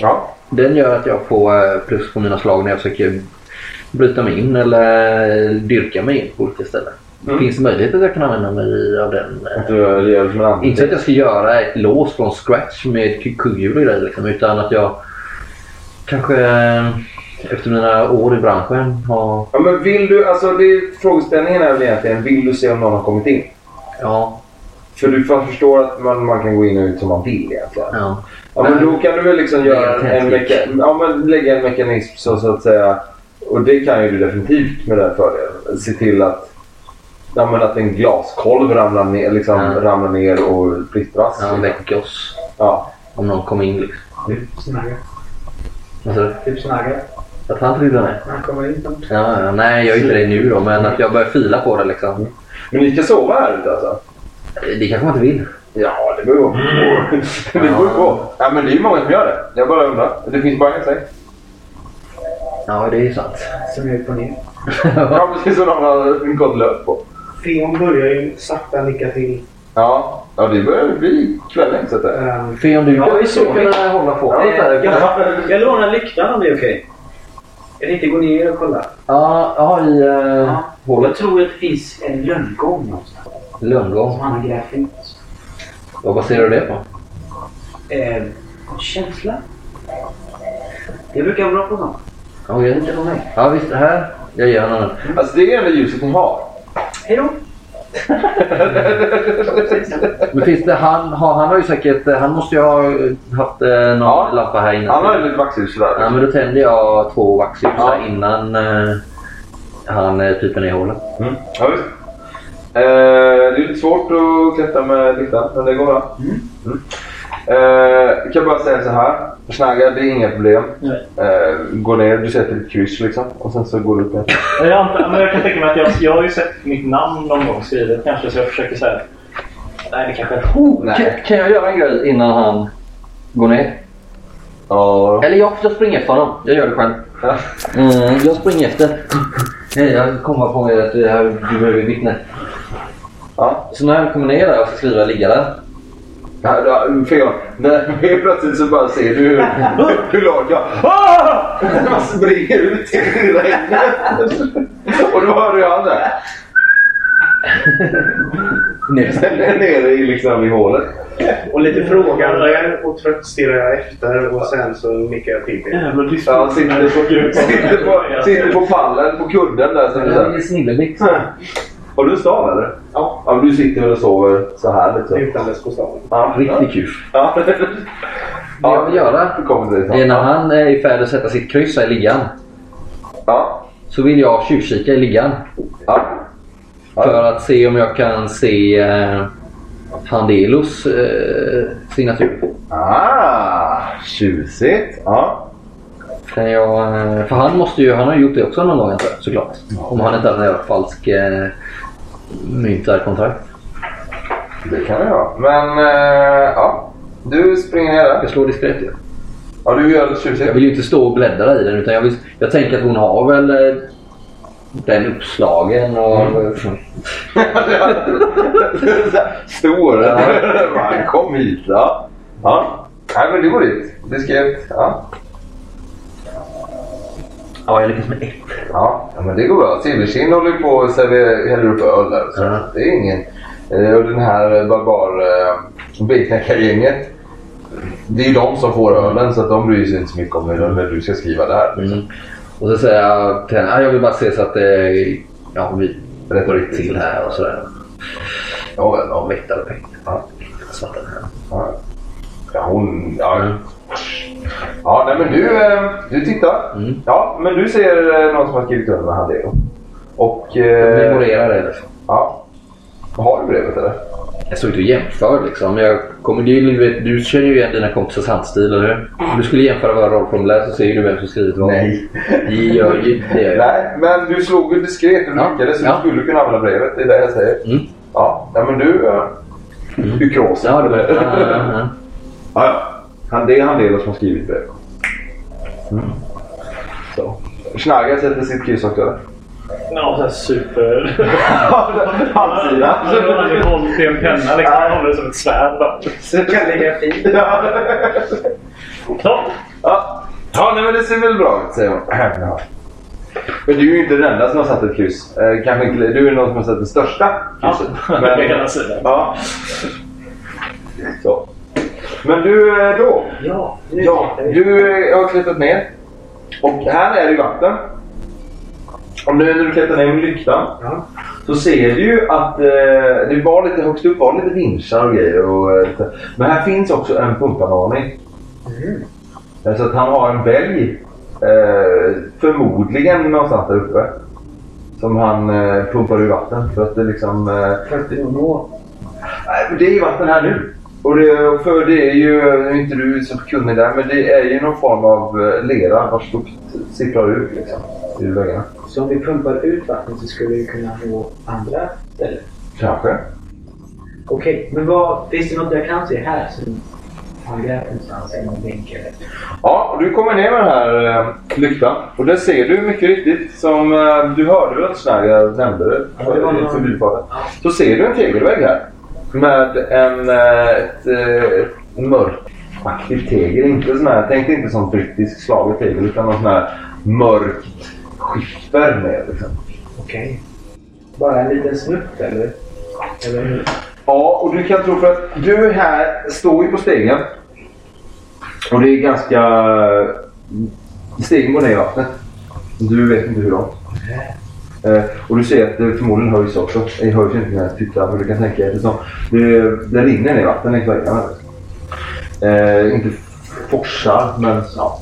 Ja. Den gör att jag får eh, plus på mina slag när jag försöker bryta mig in eller dyrka mig in på olika ställen. Mm. Finns det möjlighet att jag kan använda mig av den? eh, Att du gör det som en Inte att jag ska göra ett lås från scratch med kugghjul och grejer liksom, utan att jag kanske eh, efter mina år i branschen har... Ja, men vill du, alltså det, frågeställningen är väl egentligen, vill du se om någon har kommit in? Ja, För du förstår att man, man kan gå in och ut som man vill egentligen. ja. Ja, men då kan du väl liksom göra Lägga en, meka ja, men lägga en mekanism så, så att säga. Och det kan ju du definitivt med den fördelen. Se till att, ja, men att en glaskolv ramlar ner, liksom, Ja. ramlar ner och splittras. Ja, väcker oss Ja. om någon kommer in liksom. Snagga. Vad sa du? Typ snagga. Att han kommer in. som- Ja, ja, nej jag gör inte det nu då, men att jag börjar fila på det liksom. Men ni ska sova här ute alltså? Det kanske man inte vill. Ja, det beror på. det beror på. Ja, men det är ju många som gör det. Jag bara undrar. Det finns bara en säng. Ja, det är sant. Som är upp och ner. Ja, precis som någon har gått löp på. Feon börjar ju sakta nicka till. Ja, ja det börjar bli kväll så att det. Um, För om du Ja, ja, vi skulle kunna hålla på lite här. jag, jag lånar lyktan om det är okej. Jag tänkte gå ner och kolla. Ja, ja, i uh, Jag hålet. tror att det finns en lönngång någonstans. Som Lönngång. han har grävt ut. Vad baserar du det på? Eh, känsla. Jag brukar vara bra på sånt. Okej. Inte på mig. Ja visst, här. Jag ger honom den. Alltså det är det enda ljuset ni har. Hej då! Men finns det, han, har, han har ju säkert, han måste ju ha haft eh, någon Ja. lampa här inne. Han har ju vaxljus sådär. Ja men då tänder jag två vaxljus Ja. innan eh, han eh, typer ner hålet. Mm. Ja, visst. Eh, det är lite svårt att klättra med lyktan, men det går bra. Mm. Eh, jag kan bara säga så här. Snagga, det är inga problem. Eh, gå ner, du sätter ett kryss liksom. Och sen så går du upp igen. Jag, antar, men jag kan tänka mig att jag, jag har ju sett mitt namn någon gång skrivet kanske så jag försöker säga Nej det kanske Oh, Nej. kan, kan jag göra en grej innan han går ner? Ja. Eller jag, jag springer efter honom. Jag gör det själv. Mm, jag springer efter. Hej, jag kommer på mig att det här, du behöver vittne. Ja. Så när han kommer ner där och ska skriva ligga där. Ja, ja, fel. Nej, helt plötsligt så bara ser du hur, hur lag jag... Ah! Man springer ut i regnet. Och då hör jag han där. Ner. Nere i, liksom, i hålet. Och lite frågande och trött stirrar jag efter och sen så nickar jag till. Jävla Ja, han sitter på, sitter, på, sitter på pallen, på kudden där. Som du Det är säger. Har du en stav eller? Ja. Ja, du sitter väl och sover så här lite? Utandes på staden. Ja, Riktigt kul. Ja. Det jag vill göra till är det. när han är i färd att sätta sitt kryss här i liggan. Ja. Så vill jag tjuvkika i liggan. Ja. För att se om jag kan se eh, Handelos eh, signatur. Ah, tjusigt. Ja. Kan jag, eh, för han måste ju, han har ju gjort det också någon gång såklart. Om han inte hade en falsk eh, myntarkontrakt. Det kan vi göra. Men eh, ja, du springer ner där. Jag slår diskret ju. Ja, du gör det tjusigt. Jag vill ju inte stå och bläddra i den utan jag, vill, jag tänker att hon har väl eh, den uppslagen och... Stor. Ja. Kom hit. Ja. ja. Nej, men det går dit. Diskret. Ja. Ja, jag lyckas med ett. Ja, men det går bra. Silverkind håller ju på och häller upp öl där. Så. Ja. Det är ingen... eh, Och den här barbar uh, betknäckargänget. Det är ju de som får ölen så att de bryr sig inte så mycket om hur hur du ska skriva där. Mm. Och så säger jag till henne, "Ah, jag vill bara se så att det ja, vi Rätt går och rätt till här och sådär. Ja, väl, Ja, väktare och väktare. Ja. Svarta här. Ja, ja hon... Ja, ja nej, men du, eh, du tittar. Mm. Ja, men du ser eh, någon som har skrivit under Handelo. Och... Eh, Memorera det liksom. ja. Har du brevet eller? Jag står inte och jämför liksom. Jag kommer, det ju- du, du känner ju igen dina kompisars handstil, eller hur? Om du skulle jämföra våra rollformulär så ser du vem som skrivit vad. Nej. Det gör ju det. Jag. Nej, men du slog ju diskret och Ja, lyckades så ja. du skulle kunna använda brevet. Det är det jag säger. Mm. Ja, nej, men du... eh, Du är kråsen. Ja, det var, ja, ja, ja. Ja, ja. Han, det är Handelo som har skrivit brevet. Mm. Så. Schnagger sätter sitt kryss också eller? Ja, så här super... Halvsida. Han har hållit i en penna liksom. Han håller det som ett svärd bara. Så kalligrafi. Ja. Så. Ja. ja, nej men det ser väl bra ut säger hon. Ja. Men du är ju inte den enda som har satt ett kryss. Eh, kanske inte, du är någon som har satt det största Ja, krysset. det kan jag säga. Ja. Så. Men du eh, då. Ja, nu Ja, du eh, har klättrat ner. Och här är det ju vatten. Och nu när du klättrar ner med lyktan Ja. så ser du ju att eh, det var lite högst upp var lite vinschar och grejer. Och, eh, lite. Men här finns också en pumpanordning. Mm. Så att han har en bälg. Eh, förmodligen någonstans där uppe. Som han eh, pumpar ur vatten. För att det liksom... Eh, För att nå. Det är ju vatten här nu. Och det, för det är ju, nu är inte du så kunnig där, men det är ju någon form av eh, lera vars lukt sipprar ut liksom, ur väggarna. Så om vi pumpar ut vattnet så skulle vi kunna nå andra ställen. Kanske. Okej, men vad, finns det något jag kan se här som har grävt någonstans i någon bänk eller? Ja, du kommer ner med den här eh, lyktan. Och där ser du mycket riktigt, som eh, du hörde väl att Snaggar nämnde det Ja, det var någon- förbifarten. Så ser du en tegelvägg här. Med en eh, ett, eh, ett mörkaktigt tegel. Inte sån här, tänk inte som brittisk slaget tegel utan någon sån här mörkt skiffer med. Liksom. Okej. Bara en liten snutt eller? Eller hur? Ja, och du kan tro för att du här står ju på stegen. Och det är ganska... Stegen går ner i vattnet. Du vet inte hur långt. Eh, och du ser att det förmodligen höjs också. Det höjs inte när jag tittar men du kan tänka dig eftersom det, det rinner ner vatten längs väggarna. Eh, inte forsar men ja.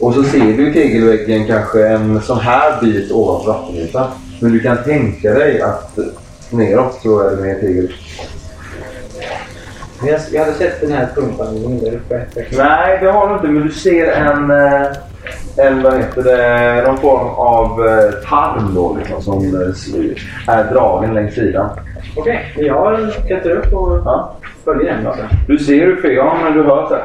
Och så ser du i tegelväggen kanske en sån här bit ovanför vattenytan. Men du kan tänka dig att neråt så är det mer tegel. Jag, jag hade sett den här pumpan där uppe. Nej, det har du inte. Men du ser en, eh, en vad heter det, någon form av eh, tarm då, liksom, som eh, är dragen längs sidan. Okej, men jag klättrar upp och Ja. följer den. Alltså. Du ser hur Freon, men du hör så här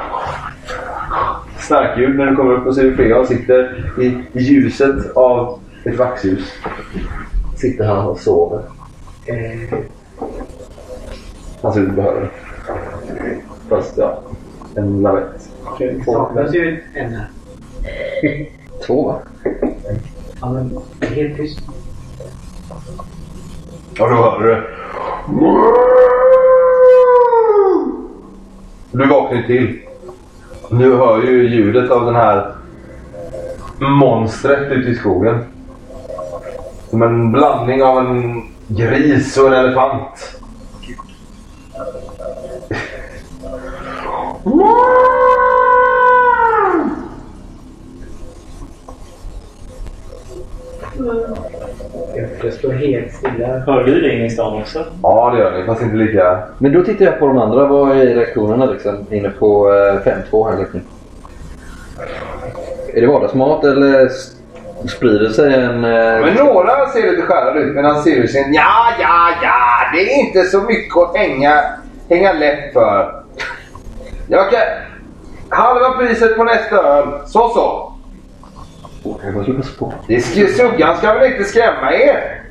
snarkljud när du kommer upp och ser hur Freon sitter i, i ljuset av ett vaxljus. Sitter han och sover. Eh, Han ser ut att behöva det. Fast ja, en lavett. det saknas ju en här. Två va? Ja, men helt tyst. Och då hör du Du vaknar ju till. Du hör ju ljudet av den här monstret ute i skogen. Som en blandning av en gris och en elefant. Jag, står helt stilla. Hör du det inne i stan också? Ja, det gör ni. Fast inte lika... Men då tittar jag på de andra. Vad är reaktionerna liksom? Inne på eh, 5-2 här liksom. Är det vardagsmat eller sprider sig en... Eh, Men några ser lite skärrade ut medan Siriusen ja, ja, ja, det är inte så mycket att hänga, hänga läpp för. Jag kan... Halva priset på nästa öl. Så så. Jag får slå på. Det sk- Suggan ska väl inte skrämma er?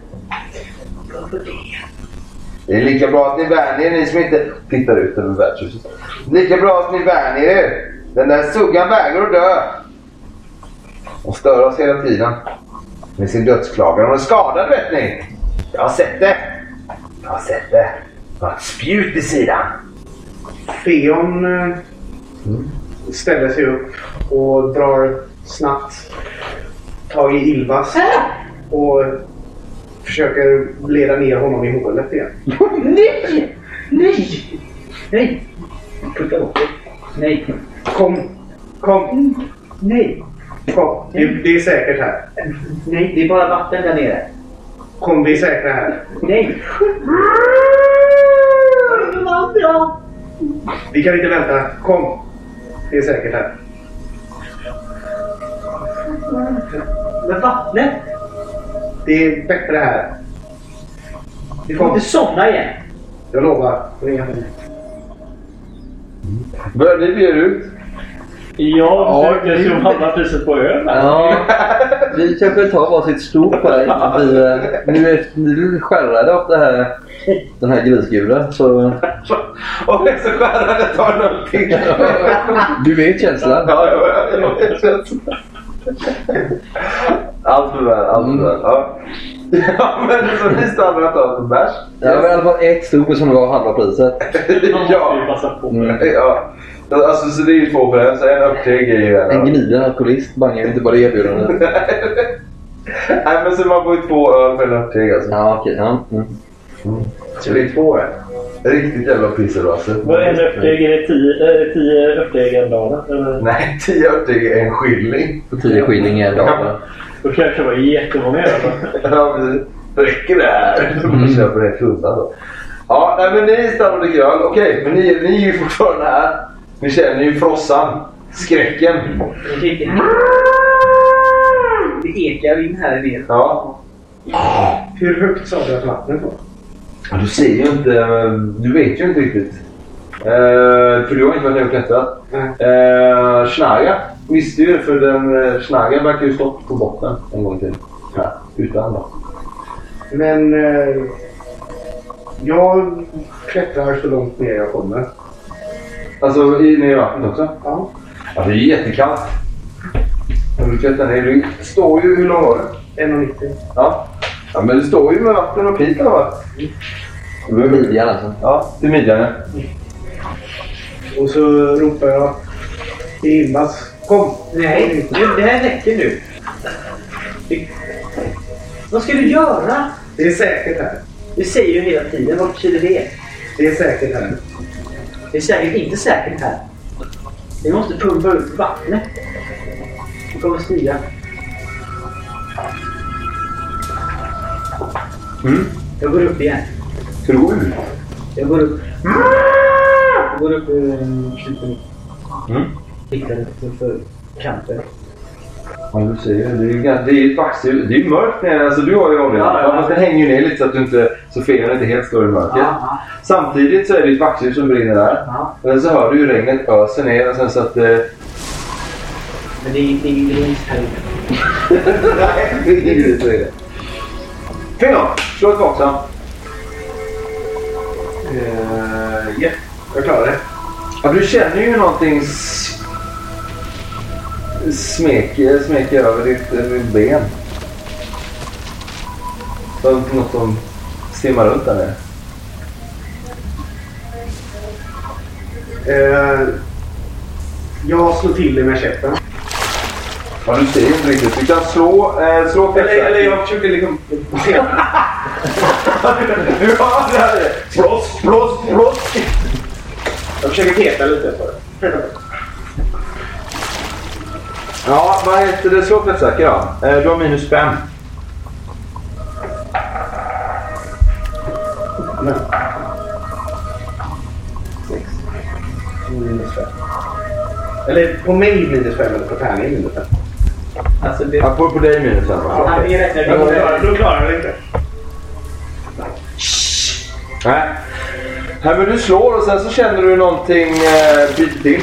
Det är lika bra att ni värner er, ni som inte tittar ut över värdshuset. Lika bra att ni värner er. Den där suggan vägrar att dö. Och stör oss hela tiden. Med sin dödsklagan. Hon är skadad vet ni. Jag har sett det. Jag har sett det. Jag har ett spjut i sidan. Feon eh, ställer sig upp och drar snabbt tag i Ilvas och försöker leda ner honom i hålet igen. Nej! Nej! Nej! Putta bort. Nej! Kom, kom, Nej! kom. Det, det är säkert här. Nej, det är bara vatten där nere. Kom, vi är säkra här. Nej! Vi kan inte vänta. Kom. Det är säkert här. Men vattnet! Det är bättre här. Du får inte somna igen. Jag lovar. Börjar ni bege er ut? Jag försöker slå halva priset på öl här. Ja, vi kanske tar varsitt stort här innan vi... eh, Nu är nu skärrade av det här, den här grisguden så... Och så skärrade tar en öl till. Du vet känslan. Ja, ja, ja, jag vet känslan. Allt för väl, allt för väl. Ja. ja, men så ni stannar och tar en bärs? Det var i alla fall ett stort som var halva priset. Ja. Mm. ja. Alltså, så det är ju två för en, så en uppteg är ju en. En gniden alkoholist bangar ju inte bara det erbjudandet. Nej, men så man får ju två öl för en uppteg alltså. Ja, okej. Ja. Mm. Så det är två öl. Riktigt jävla pisser alltså. Vad är en örtdeg? Är det tio, äh, tio örtdeg en dag? Eller? Nej, tio uppteg är en skilling. På 10 skilling en dag. Då kanske det var jättemånga öl. Ja, precis. Räcker det här? Mm. Mm. köper det tunna då. Ja, nej, men ni stannar och öl. Okej, men ni, ni är ju fortfarande här. Ni känner ju frossan. Skräcken. Det ekar in här nere. Ja. Hur högt sa du att vattnet var? Ja, Du ser ju inte, du vet ju inte riktigt. Eh, för du har inte varit nere och klättrat. Eh, Schnarga visste ju det för den eh, Schnarga verkar ju stått på botten en gång till. Här, utan då. Men... Eh, Jag klättrar så långt ner jag kommer. Alltså i, ner i vattnet också? Ja. Ja, det är jättekallt. Du klättrar ner, du står ju... Hur lång var du? 1,90. Ja. Ja. Men du står ju med vatten och eller vad? Midjan alltså. Ja, till midjan ja. Och så ropar jag till Ilmas. Kom! Nej, nu, det här räcker nu. Vad ska du göra? Det är säkert här. Du säger ju hela tiden. Vad betyder det? Det är säkert här. Det är säkert inte säkert här. Vi måste pumpa ut vattnet. Det kommer stiga. Mm. Jag går upp igen. Ska du gå ut? Jag går upp. Jag går upp ur klippan. Mm. Tittar upp för kanten. Ja, du ser ju. Det är ju det är ett vaxhus. Det är ju mörkt nere. Alltså du har ju olja. Ja, ja, det hänger ju ner lite så att du inte... Så felen inte helt står i mörkret. Ja, Samtidigt så är det ett vaxhus som brinner där. ja. Men så hör du ju regnet öser ner och sen så att... Eh... Men det är är ingen vinst här inne. Nej, det är inget regn. Fing då! Slå ett vaksam. Uh, yeah. Jag klarar det. Ja, du känner ju någonting smeker, smeker över ditt, eh, ditt ben. Något som simmar runt där nere. Eh, jag slår till det med käppen. Ja, du ser inte riktigt. Du kan slå, eh, slå Eller, eller jag försöker liksom... Ja, det här är Slåss, slåss, slåss! Jag försöker peta lite på det. Ja, vad heter det? Slå träffsäker då. Eh, du har minus fem. Men. Sex. Minus fem. Eller på mig minus fem eller på tärningen minus fem. Alltså det... Ja, på, på dig minus va? Ja, vi räknar då klarar- Då klarar jag det inte. Nej. Nej, men du slår och sen så känner du någonting eh, bita till.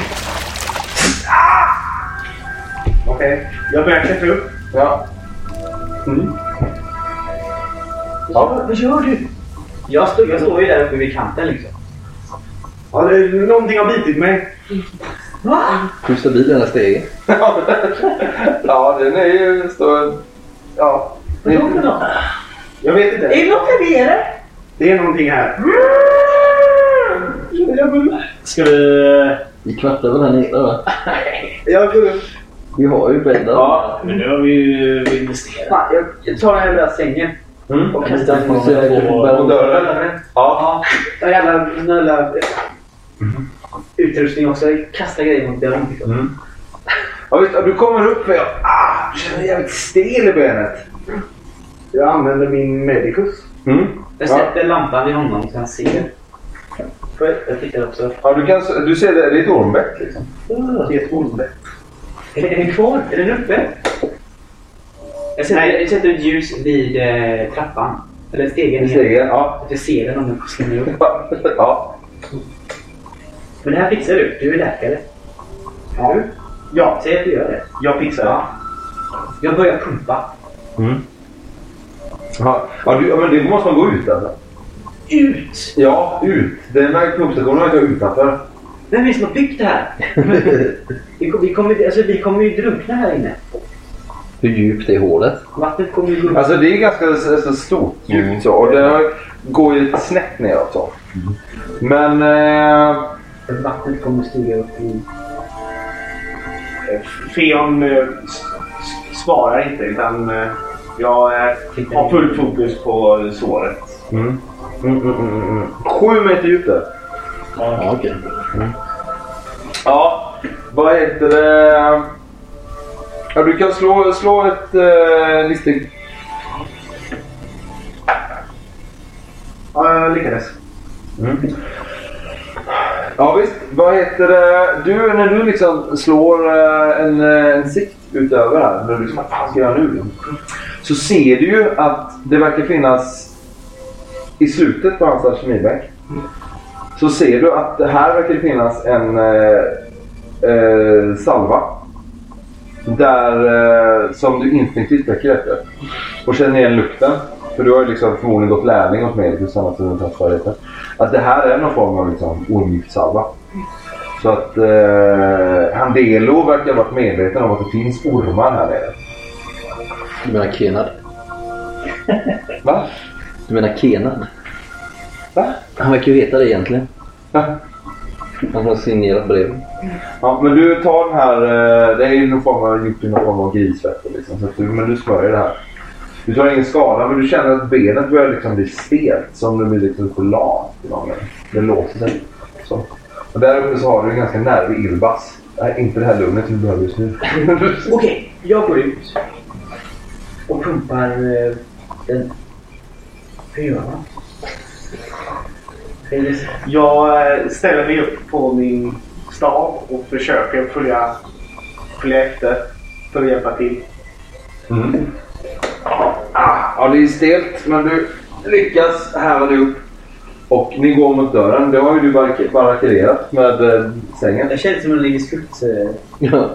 Okej. Jag börjar klättra upp. Ja. Mm. Ja. Vad gör du? Jag står, jag står ju där uppe vid kanten liksom. Ja, det, någonting har bitit mig. Va? Hur stabil är den här stegen? ja, den är ju... Står, ja. Vad är det då? Jag vet inte. Är det något nere? Det är någonting här. Ska vi... Vi kvartar väl här nere va? Jag går upp. Vi har ju bäddar. Ja, men nu har vi ju investerat. Fan, jag, jag tar den här lilla sängen Mm. och kastar den på bär- Och dörren? Ja. Ja, jävla nulla utrustning också. Jag kastar grejer mot dörren. Liksom. Mm. Ja, visst, du kommer upp och jag ah, känner jävligt stel i benet. Jag använder min medicus. Mm. Jag Ja. sätter lampan vid honom så han ser. Får jag- tittar också. Ja, du, kan, du ser det, det är ett ormbett liksom. Det är ett ormbett. Är är den kvar? Är den uppe? Jag sätter, Nej. jag sätter ett ljus vid eh, trappan. Eller stegen. Stegen, ja. Att jag ser den om den slänger upp. ja. Men det här fixar du. Du är läkare. Ja. Ja, Säg att du gör det. jag fixar det. Ja. Jag börjar pumpa. Mm. Ja, ja, du, ja, men det måste man gå ut alltså. Ut! Ja, ut. Den här pumpstationen verkar utanför. Vem är det som har byggt det här? vi, vi, kommer, alltså, vi kommer ju drunkna här inne. Hur djupt är hålet? Vattnet kommer ju. Alltså det är ganska så, stort djupt så. Och det går ju lite snett neråt så. Men... Eh, Vattnet kommer stiga upp i... Feon eh, s- s- svarar inte utan eh, jag eh, har fullt fokus på såret. mm. Mm, mm, mm, mm. Sju meter djupt där. Ja, okej. Ja, vad heter det? Ja, du kan slå, slå ett eh, listig. Ja, jag lyckades. Mm. Ja visst, vad heter det? Du, när du liksom slår eh, en, eh, en sikt utöver här, när du liksom, vad fan ska jag nu? Så ser du ju att det verkar finnas i slutet på hans alkemibänk. Så ser du att här verkar det finnas en eh, eh, salva. Där, eh, som du instinktivt väcker efter. Och känner igen lukten för du har ju liksom förmodligen gått lärling hos annars du inte haft svårigheter. Att det här är någon form av liksom ormgiftssalva. Så att eh, Handelo verkar ha varit medveten om att det finns ormar här nere. Du menar Kenad? Va? Du menar Kenad? Va? Han verkar ju veta det egentligen. Ja. Han har signerat brev. Ja, men du tar den här, eh, det är ju någon form av, gjort i någon form av grisfett liksom, så att du, men du smörjer det här. Du tar ingen skada men du känner att benet börjar liksom bli stelt som det blir liksom för lamt. Det låser sig. Så. Och där uppe så har du en ganska nervig Ilbas. Nej, inte det här lugnet du behöver just nu. Okej, jag går ut. Och pumpar eh, den. Så? Jag eh, ställer mig upp på min stav och försöker följa, följa efter för att hjälpa till. Mm. Ja, det är stelt men du lyckas häva dig upp. Och ni går mot dörren. Det har ju du barrik- barrikaderat med eh, sängen. Jag känner som en ligger skutt. eh, Ja.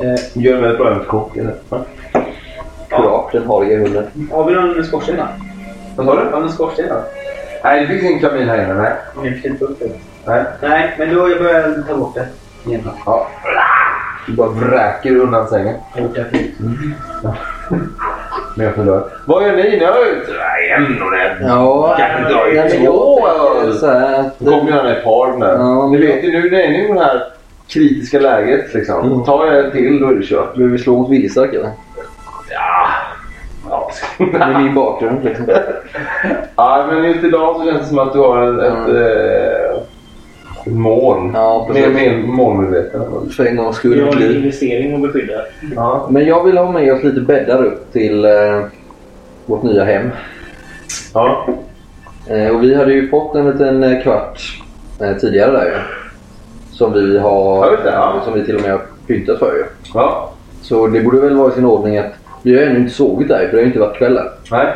eh, Gör en väldigt bra? Ja. Kurage, den hariga hunden. Har vi någon skorsten då? Vad sa du? Har vi någon skorsten då? Nej, det finns ingen kamin här inne. Nej. Jag fick inte upp det. nej. Nej, men då jag börjar ta bort det. Igen. Ja. Du bara vräker undan sängen. Jag har gjort det fint. Men jag förlorar. Vad gör ni? Ni har ju... En och det. Ja, Kan du dra nej, ut men jag två? här. Det kommer par den där. Ja, Ni vet ju nu, när ni är i det här kritiska läget liksom. Mm. Tar jag en till då är det kört. Behöver vi slå mot viljestark eller? Ja. Ja. Med min bakgrund liksom. ja, men just idag så känns det som att du har ett, Mm. eh, ett mål. Ja, mer, mer målmedveten. För en gångs skull Vi har en investering att beskydda. Ja. Men jag vill ha med oss lite bäddar upp till eh, vårt nya hem. Ja. Eh, och vi hade ju fått en liten eh, kvart eh, tidigare där ju. Som vi har... Det, ja. Som vi till och med har pyntat för ju. Ja. Så det borde väl vara i sin ordning att vi har ännu inte sovit där för det har ju inte varit kväll. Nej.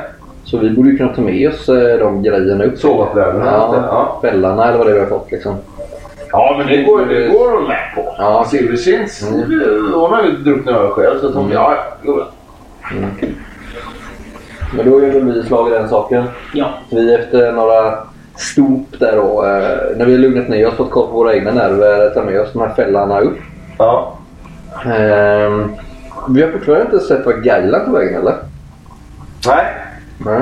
Så vi borde ju kunna ta med oss eh, de grejerna upp. Sovapläderna. Ja, Ja. kvällarna eller vad det är vi har fått liksom. Ja, men det går, det går att med på. Ja. Silverskins, Mm. hon har ju druckit öl själv så att hon, Mm. ja, ja. Men då är väl vi slagit den saken. Ja. Vi efter några stop där då, eh, när vi har lugnat ner oss, fått koll på våra egna nerver, tar med oss de här fällarna upp. ja. Ehm, vi har fortfarande inte sett vad Gailan på vägen eller? Nej. Nej.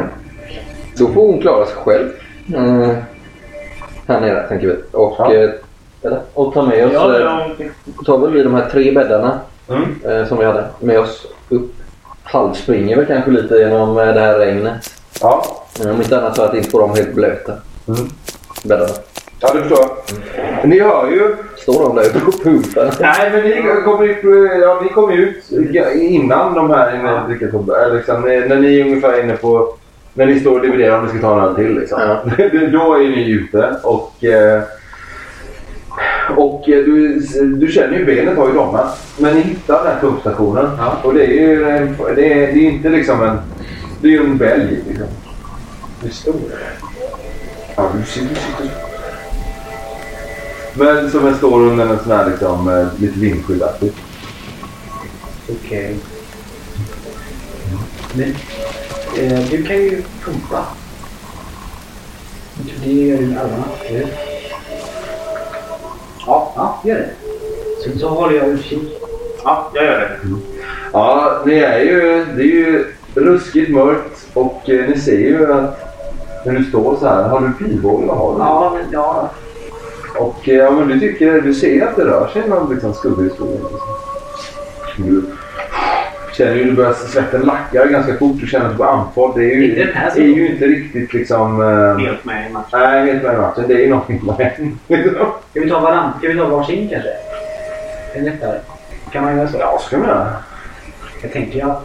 Då får hon klara sig själv. Eh, här nere tänker vi. Och, Ja. Eller, och ta med oss, Ja, eh, ja, tar väl vi de här tre bäddarna Mm. eh, som vi hade med oss upp. Halvspringer väl kanske lite genom eh, det här regnet. Ja. Eh, Om inte annat för att inte få dem helt blöta. Mm. Bäddarna. Ja, det förstår jag. Ni hör ju. Står de där uppe och pumpar? Nej, men ni kommer ut, ja, ni kom ut innan de här inne, vilket, eller liksom, när ni är ungefär inne på... När ni står och dividerar om ni ska ta en öl till. Liksom. Ja. Då är ni ute och... Eh, och eh, du, du känner ju benet har ju domnat. Men ni hittar den här pumpstationen. Och det är ju en- det är, det är inte liksom en... Det är ju en bälg. Liksom. Det är stor. Ja, du sitter, du sitter. Men som en står under en sån här liksom, eh, lite vindskyddsaktigt. Okej. Men eh, du kan ju pumpa. Det gör eller hur? Ja, ja, gör det. Så, så håller jag utkik. Ja, jag gör det. Ja, det är ju, det är ju ruskigt mörkt och eh, ni ser ju att när du står så här, har du pilbåge? Ja, men ja. Och eh, ja, men du tycker, du ser att det rör sig någon liksom, skugga i skogen. Liksom. Du känner ju, du börjar svetten lackar ganska fort. Du känner att du går andfådd. Det är ju, Inte den här är ju inte riktigt liksom... Eh, Helt med i matchen. nej, helt med i matchen. Det är ju någonting som har hänt. Ska vi ta varann? Ska vi ta varsin kanske? Det är lättare. Kan man göra så? Ja, ska vi göra. Jag tänker jag.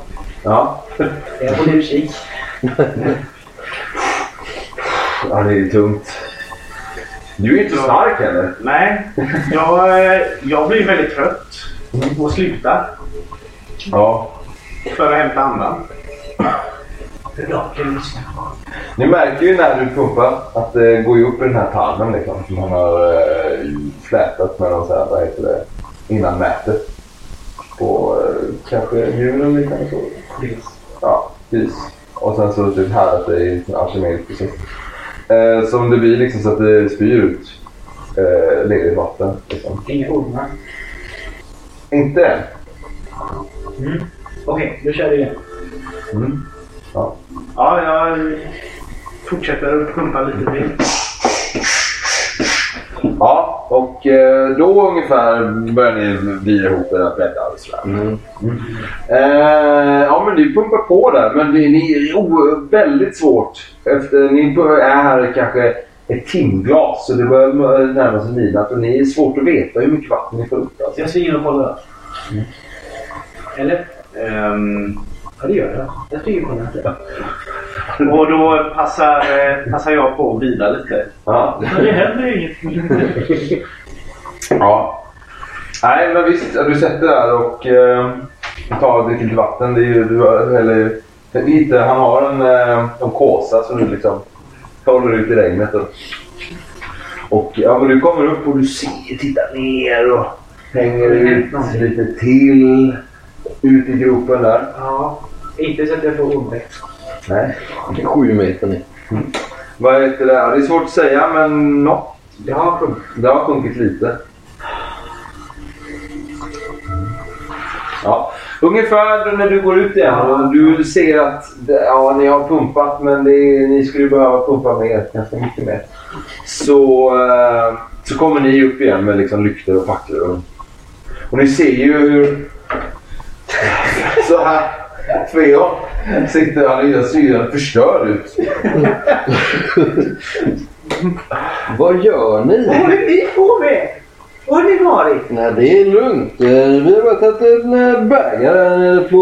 Ja. Jag håller utkik. ja, det är tungt. Du är inte stark heller. Nej, jag, eh, jag blir väldigt trött och slutar Ja. För att hämta andan. Ni märker ju när du pumpar att det går ju upp i den här tarmen liksom. Som man har eh, flätat med någon så här, vad heter det, innan nätet. På eh, kanske djur eller liknande så. Gris. Ja, gris. och sen så typ härdat det i en alkemisk process. Eh, som det blir liksom så att det spyr ut eh, ledigt vatten. Liksom. Inga ormar. Inte än. Okej, då kör vi igen. Mm. Ja. Ja, jag fortsätter pumpa lite till. Ja, och eh, då ungefär börjar ni vira ihop era bäddar och sådär. Mm. Eh, ja, men ni pumpar på där, men det ni, är oh, väldigt svårt. Efter, ni är här kanske ett timglas, så det börjar närma sig midnatt och ni är svårt att veta hur mycket vatten ni får upp. Alltså. Jag springer och kollar. Eller? Ehm, Ja, det gör jag. Jag springer och kollar. och då passar, eh, passar jag på att vila lite. Ja. Men det händer ju inget. ja. Nej, men visst. Du sätter där och eh, tar dricker lite vatten. Det är ju, du, eller, lite, han har en, eh, en kåsa som du liksom håller ut i regnet. Och, och ja, men du kommer upp och du ser, tittar ner och hänger ut lite till. Ut i gropen där. Ja. Inte så att jag får ormväxt. Nej. Det är sju meter ner. Vad heter det? Ja, Det är svårt att säga men något. Det har sjunkit. Det har sjunkit lite. Ja. Ungefär när du går ut igen och du ser att det- ja, ni har pumpat men det är, ni skulle behöva pumpa mer, ganska mycket mer. Så, eh, så kommer ni upp igen med liksom lyktor och facklor. Och, och ni ser ju hur... Så här. Sveon sitter han i syren förstörd ut. Vad gör ni? Vad håller ni på med? Var har ni varit? Nej, det är lugnt. Eh, Vi har bara tagit en eh, bägare här nere på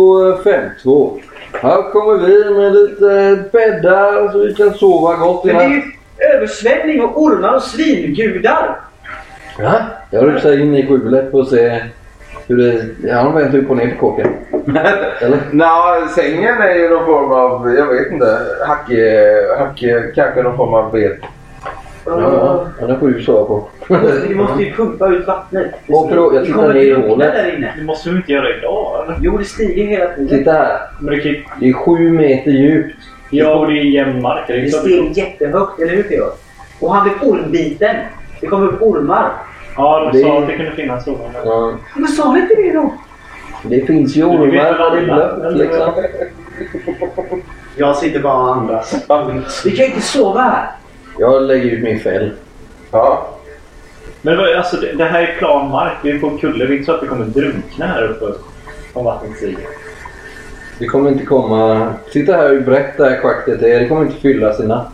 5-2. Här kommer vi med lite bäddar så vi kan sova gott i Men det är ju översvämning och ormar och svingudar. Ja, jag rusar in i skjulet och se hur det... Han har vänt upp och ner på kåken. Eller? Nå, sängen är ju någon form av, jag vet inte, hacke, hacke kanske någon form av ved. Ja, ja, den får du sova på. Vi måste ju pumpa ut vattnet. Och förlåt, jag tittar kommer ner i hålet. Det måste vi inte göra idag eller? Jo, det stiger hela tiden. Titta här. Men det kan. Det är sju meter djupt. Ja, och det är jämn mark. Det är Det steg jättehögt, eller hur Theo? Och han blev ormbiten. Det kom upp ormar. Ja, de Det- sa att det kunde finnas ormar. där. Ja, Men sa ni inte det då? det finns ju Du ormar det är alla, blött liksom. Jag sitter bara och andas. Vi kan inte sova här. Jag lägger ut min fäll. Ja. Men alltså, det, det här är plan mark. Vi är på en kulle. Det är inte så att vi kommer drunkna här uppe om vattnet stiger. Det kommer inte komma... Titta här hur brett det här schaktet är. Det kommer inte fyllas i natt.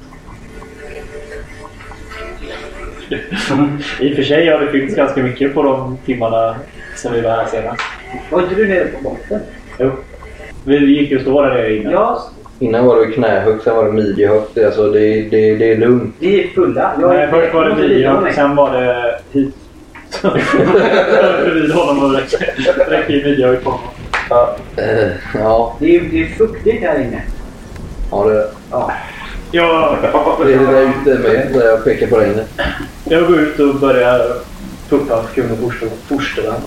I och för sig ja, det finns ganska mycket på de timmarna sen vi var här senast. Var inte du nere på botten? Jo. Vi gick ju och stå där nere innan. Ja, Innan var det knähögt, sen var det midjehögt. Alltså det, det, det är lugnt. vi är fulla. Jag Nej, först var det mig. sen var det hit. Bredvid honom och räcker räcker i midjan på honom. Eh, ja, Det är, det är fuktigt här inne. ja det, Jag, det är det där ute med där jag pekar på regnet. jag går ut och börjar pumpa kung och fosterland.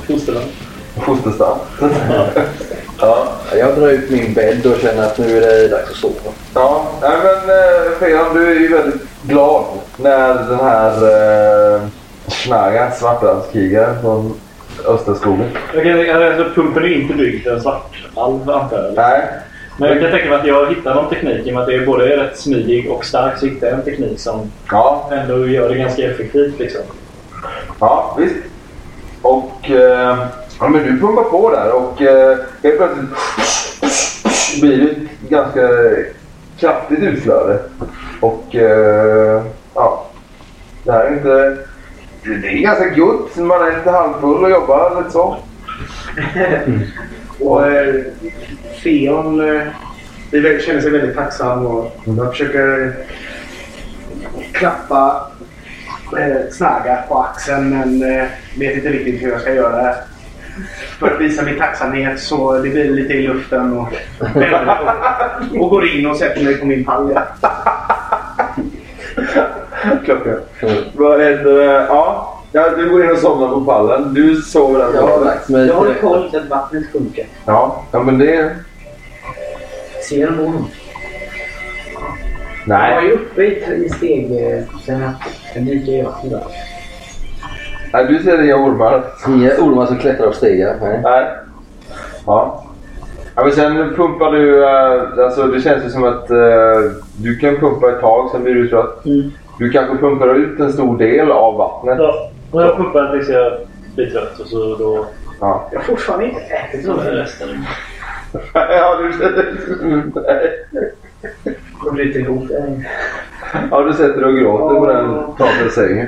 fosterland. Ja. Jag drar ut min bädd och känner att nu är det dags att sova. Ja, nej men eh, Fredan du är ju väldigt glad när den här eh, Schnaga, svartlandskrigaren från Österskogen. Jag kan, alltså, pumpen är inte byggd för en svartalv antar jag. Nej. Men jag kan tänka mig att jag hittar någon teknik i och med att det är både rätt smidig och stark. Så hittar jag en teknik som Ja, ändå gör det ganska effektivt liksom. ja visst. Och eh, ja, men du pumpar på där och eh, helt plötsligt blir det ett ganska kraftigt utflöde. Och eh, ja, det här är inte... Det det är ganska gott. Man är lite halvfull och jobbar lite så. Och eh, Feon eh, känner sig väldigt tacksam och jag försöker klappa eh, Snaga på axeln men eh, vet inte riktigt hur jag ska göra det. För att visa min tacksamhet så det blir lite i luften och, och går in och sätter mig på min pall. Ja. Klockan. Vad heter det? Ja. Ja, du går in och somnar på pallen. Du sover där Jag har lagt mig Jag håller koll så att vattnet sjunker. Ja, ja men det... Ser de honom? Jag var Nej. ju uppe i, i steg... eh, Sen sen dyker jag upp där. Nej, du ser inga ormar. Inga ormar som klättrar upp stegar. Nej. Nej. Ja. ja men sen pumpar du... eh, alltså det känns ju som att eh, du kan pumpa ett tag, sen blir du trött. Mm. Du kanske pumpar ut en stor del av vattnet. Ja, och jag pumpar tills jag blir trött och så då Ja. Jag har fortfarande inte ätit någonting. resten. ja, du Jag bryter ihop. eh. Ja, du sätter dig och gråter på den trasiga sängen.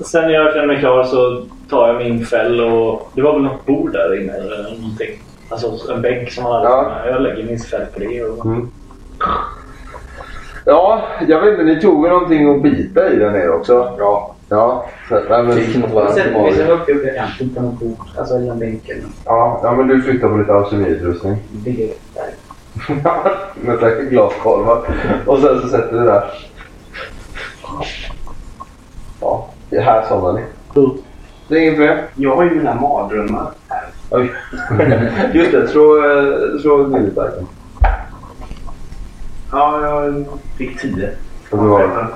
Sen när jag känner mig klar så tar jag min fäll och... Det var väl något bord där inne eller någonting. Alltså en bänk som man hade. Ja. Jag lägger min fäll på det och... Mm. Ja, jag vet inte. Ni tog väl någonting att bita i där nere också? Ja. Ja. Så, nej, men, så högt upp jag kan. Inte något bord. Alltså eller en bänk eller något. ja, ja, men du flyttar på lite alkemiutrustning. Det. Med säkert glaskolvar. Och sen så sätter du där. Ja, det här somnar ni. Det är inget fler. Jag har ju mina mardrömmar här. Oj. Just det, slå, slå minnesverken. Ja, jag fick tio. Och du har-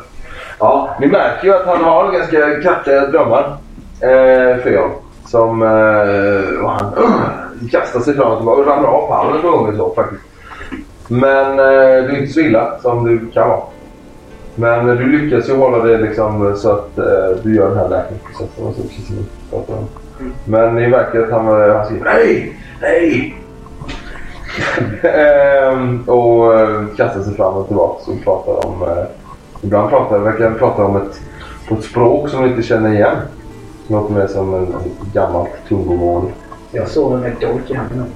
Ja, ni märker ju att han har ganska kraftiga drömmar. Eh, Freon. Som... Eh, han uh, kastar sig fram och tillbaka och ramlar av pallen några gånger så faktiskt. Men eh, det är inte så illa som du kan vara. Men du lyckas ju hålla det liksom så att eh, du gör den här läkningsprocessen och så precis som du pratade om. Men ni märker att han, eh, han säger nej, nej. Ehm, och eh, kastar sig fram och tillbaka och pratar om... Eh, ibland pratar, verkar han prata om ett, på ett språk som du inte känner igen. Något mer som en, en gammalt tungomål. Jag sover med dolk i handen.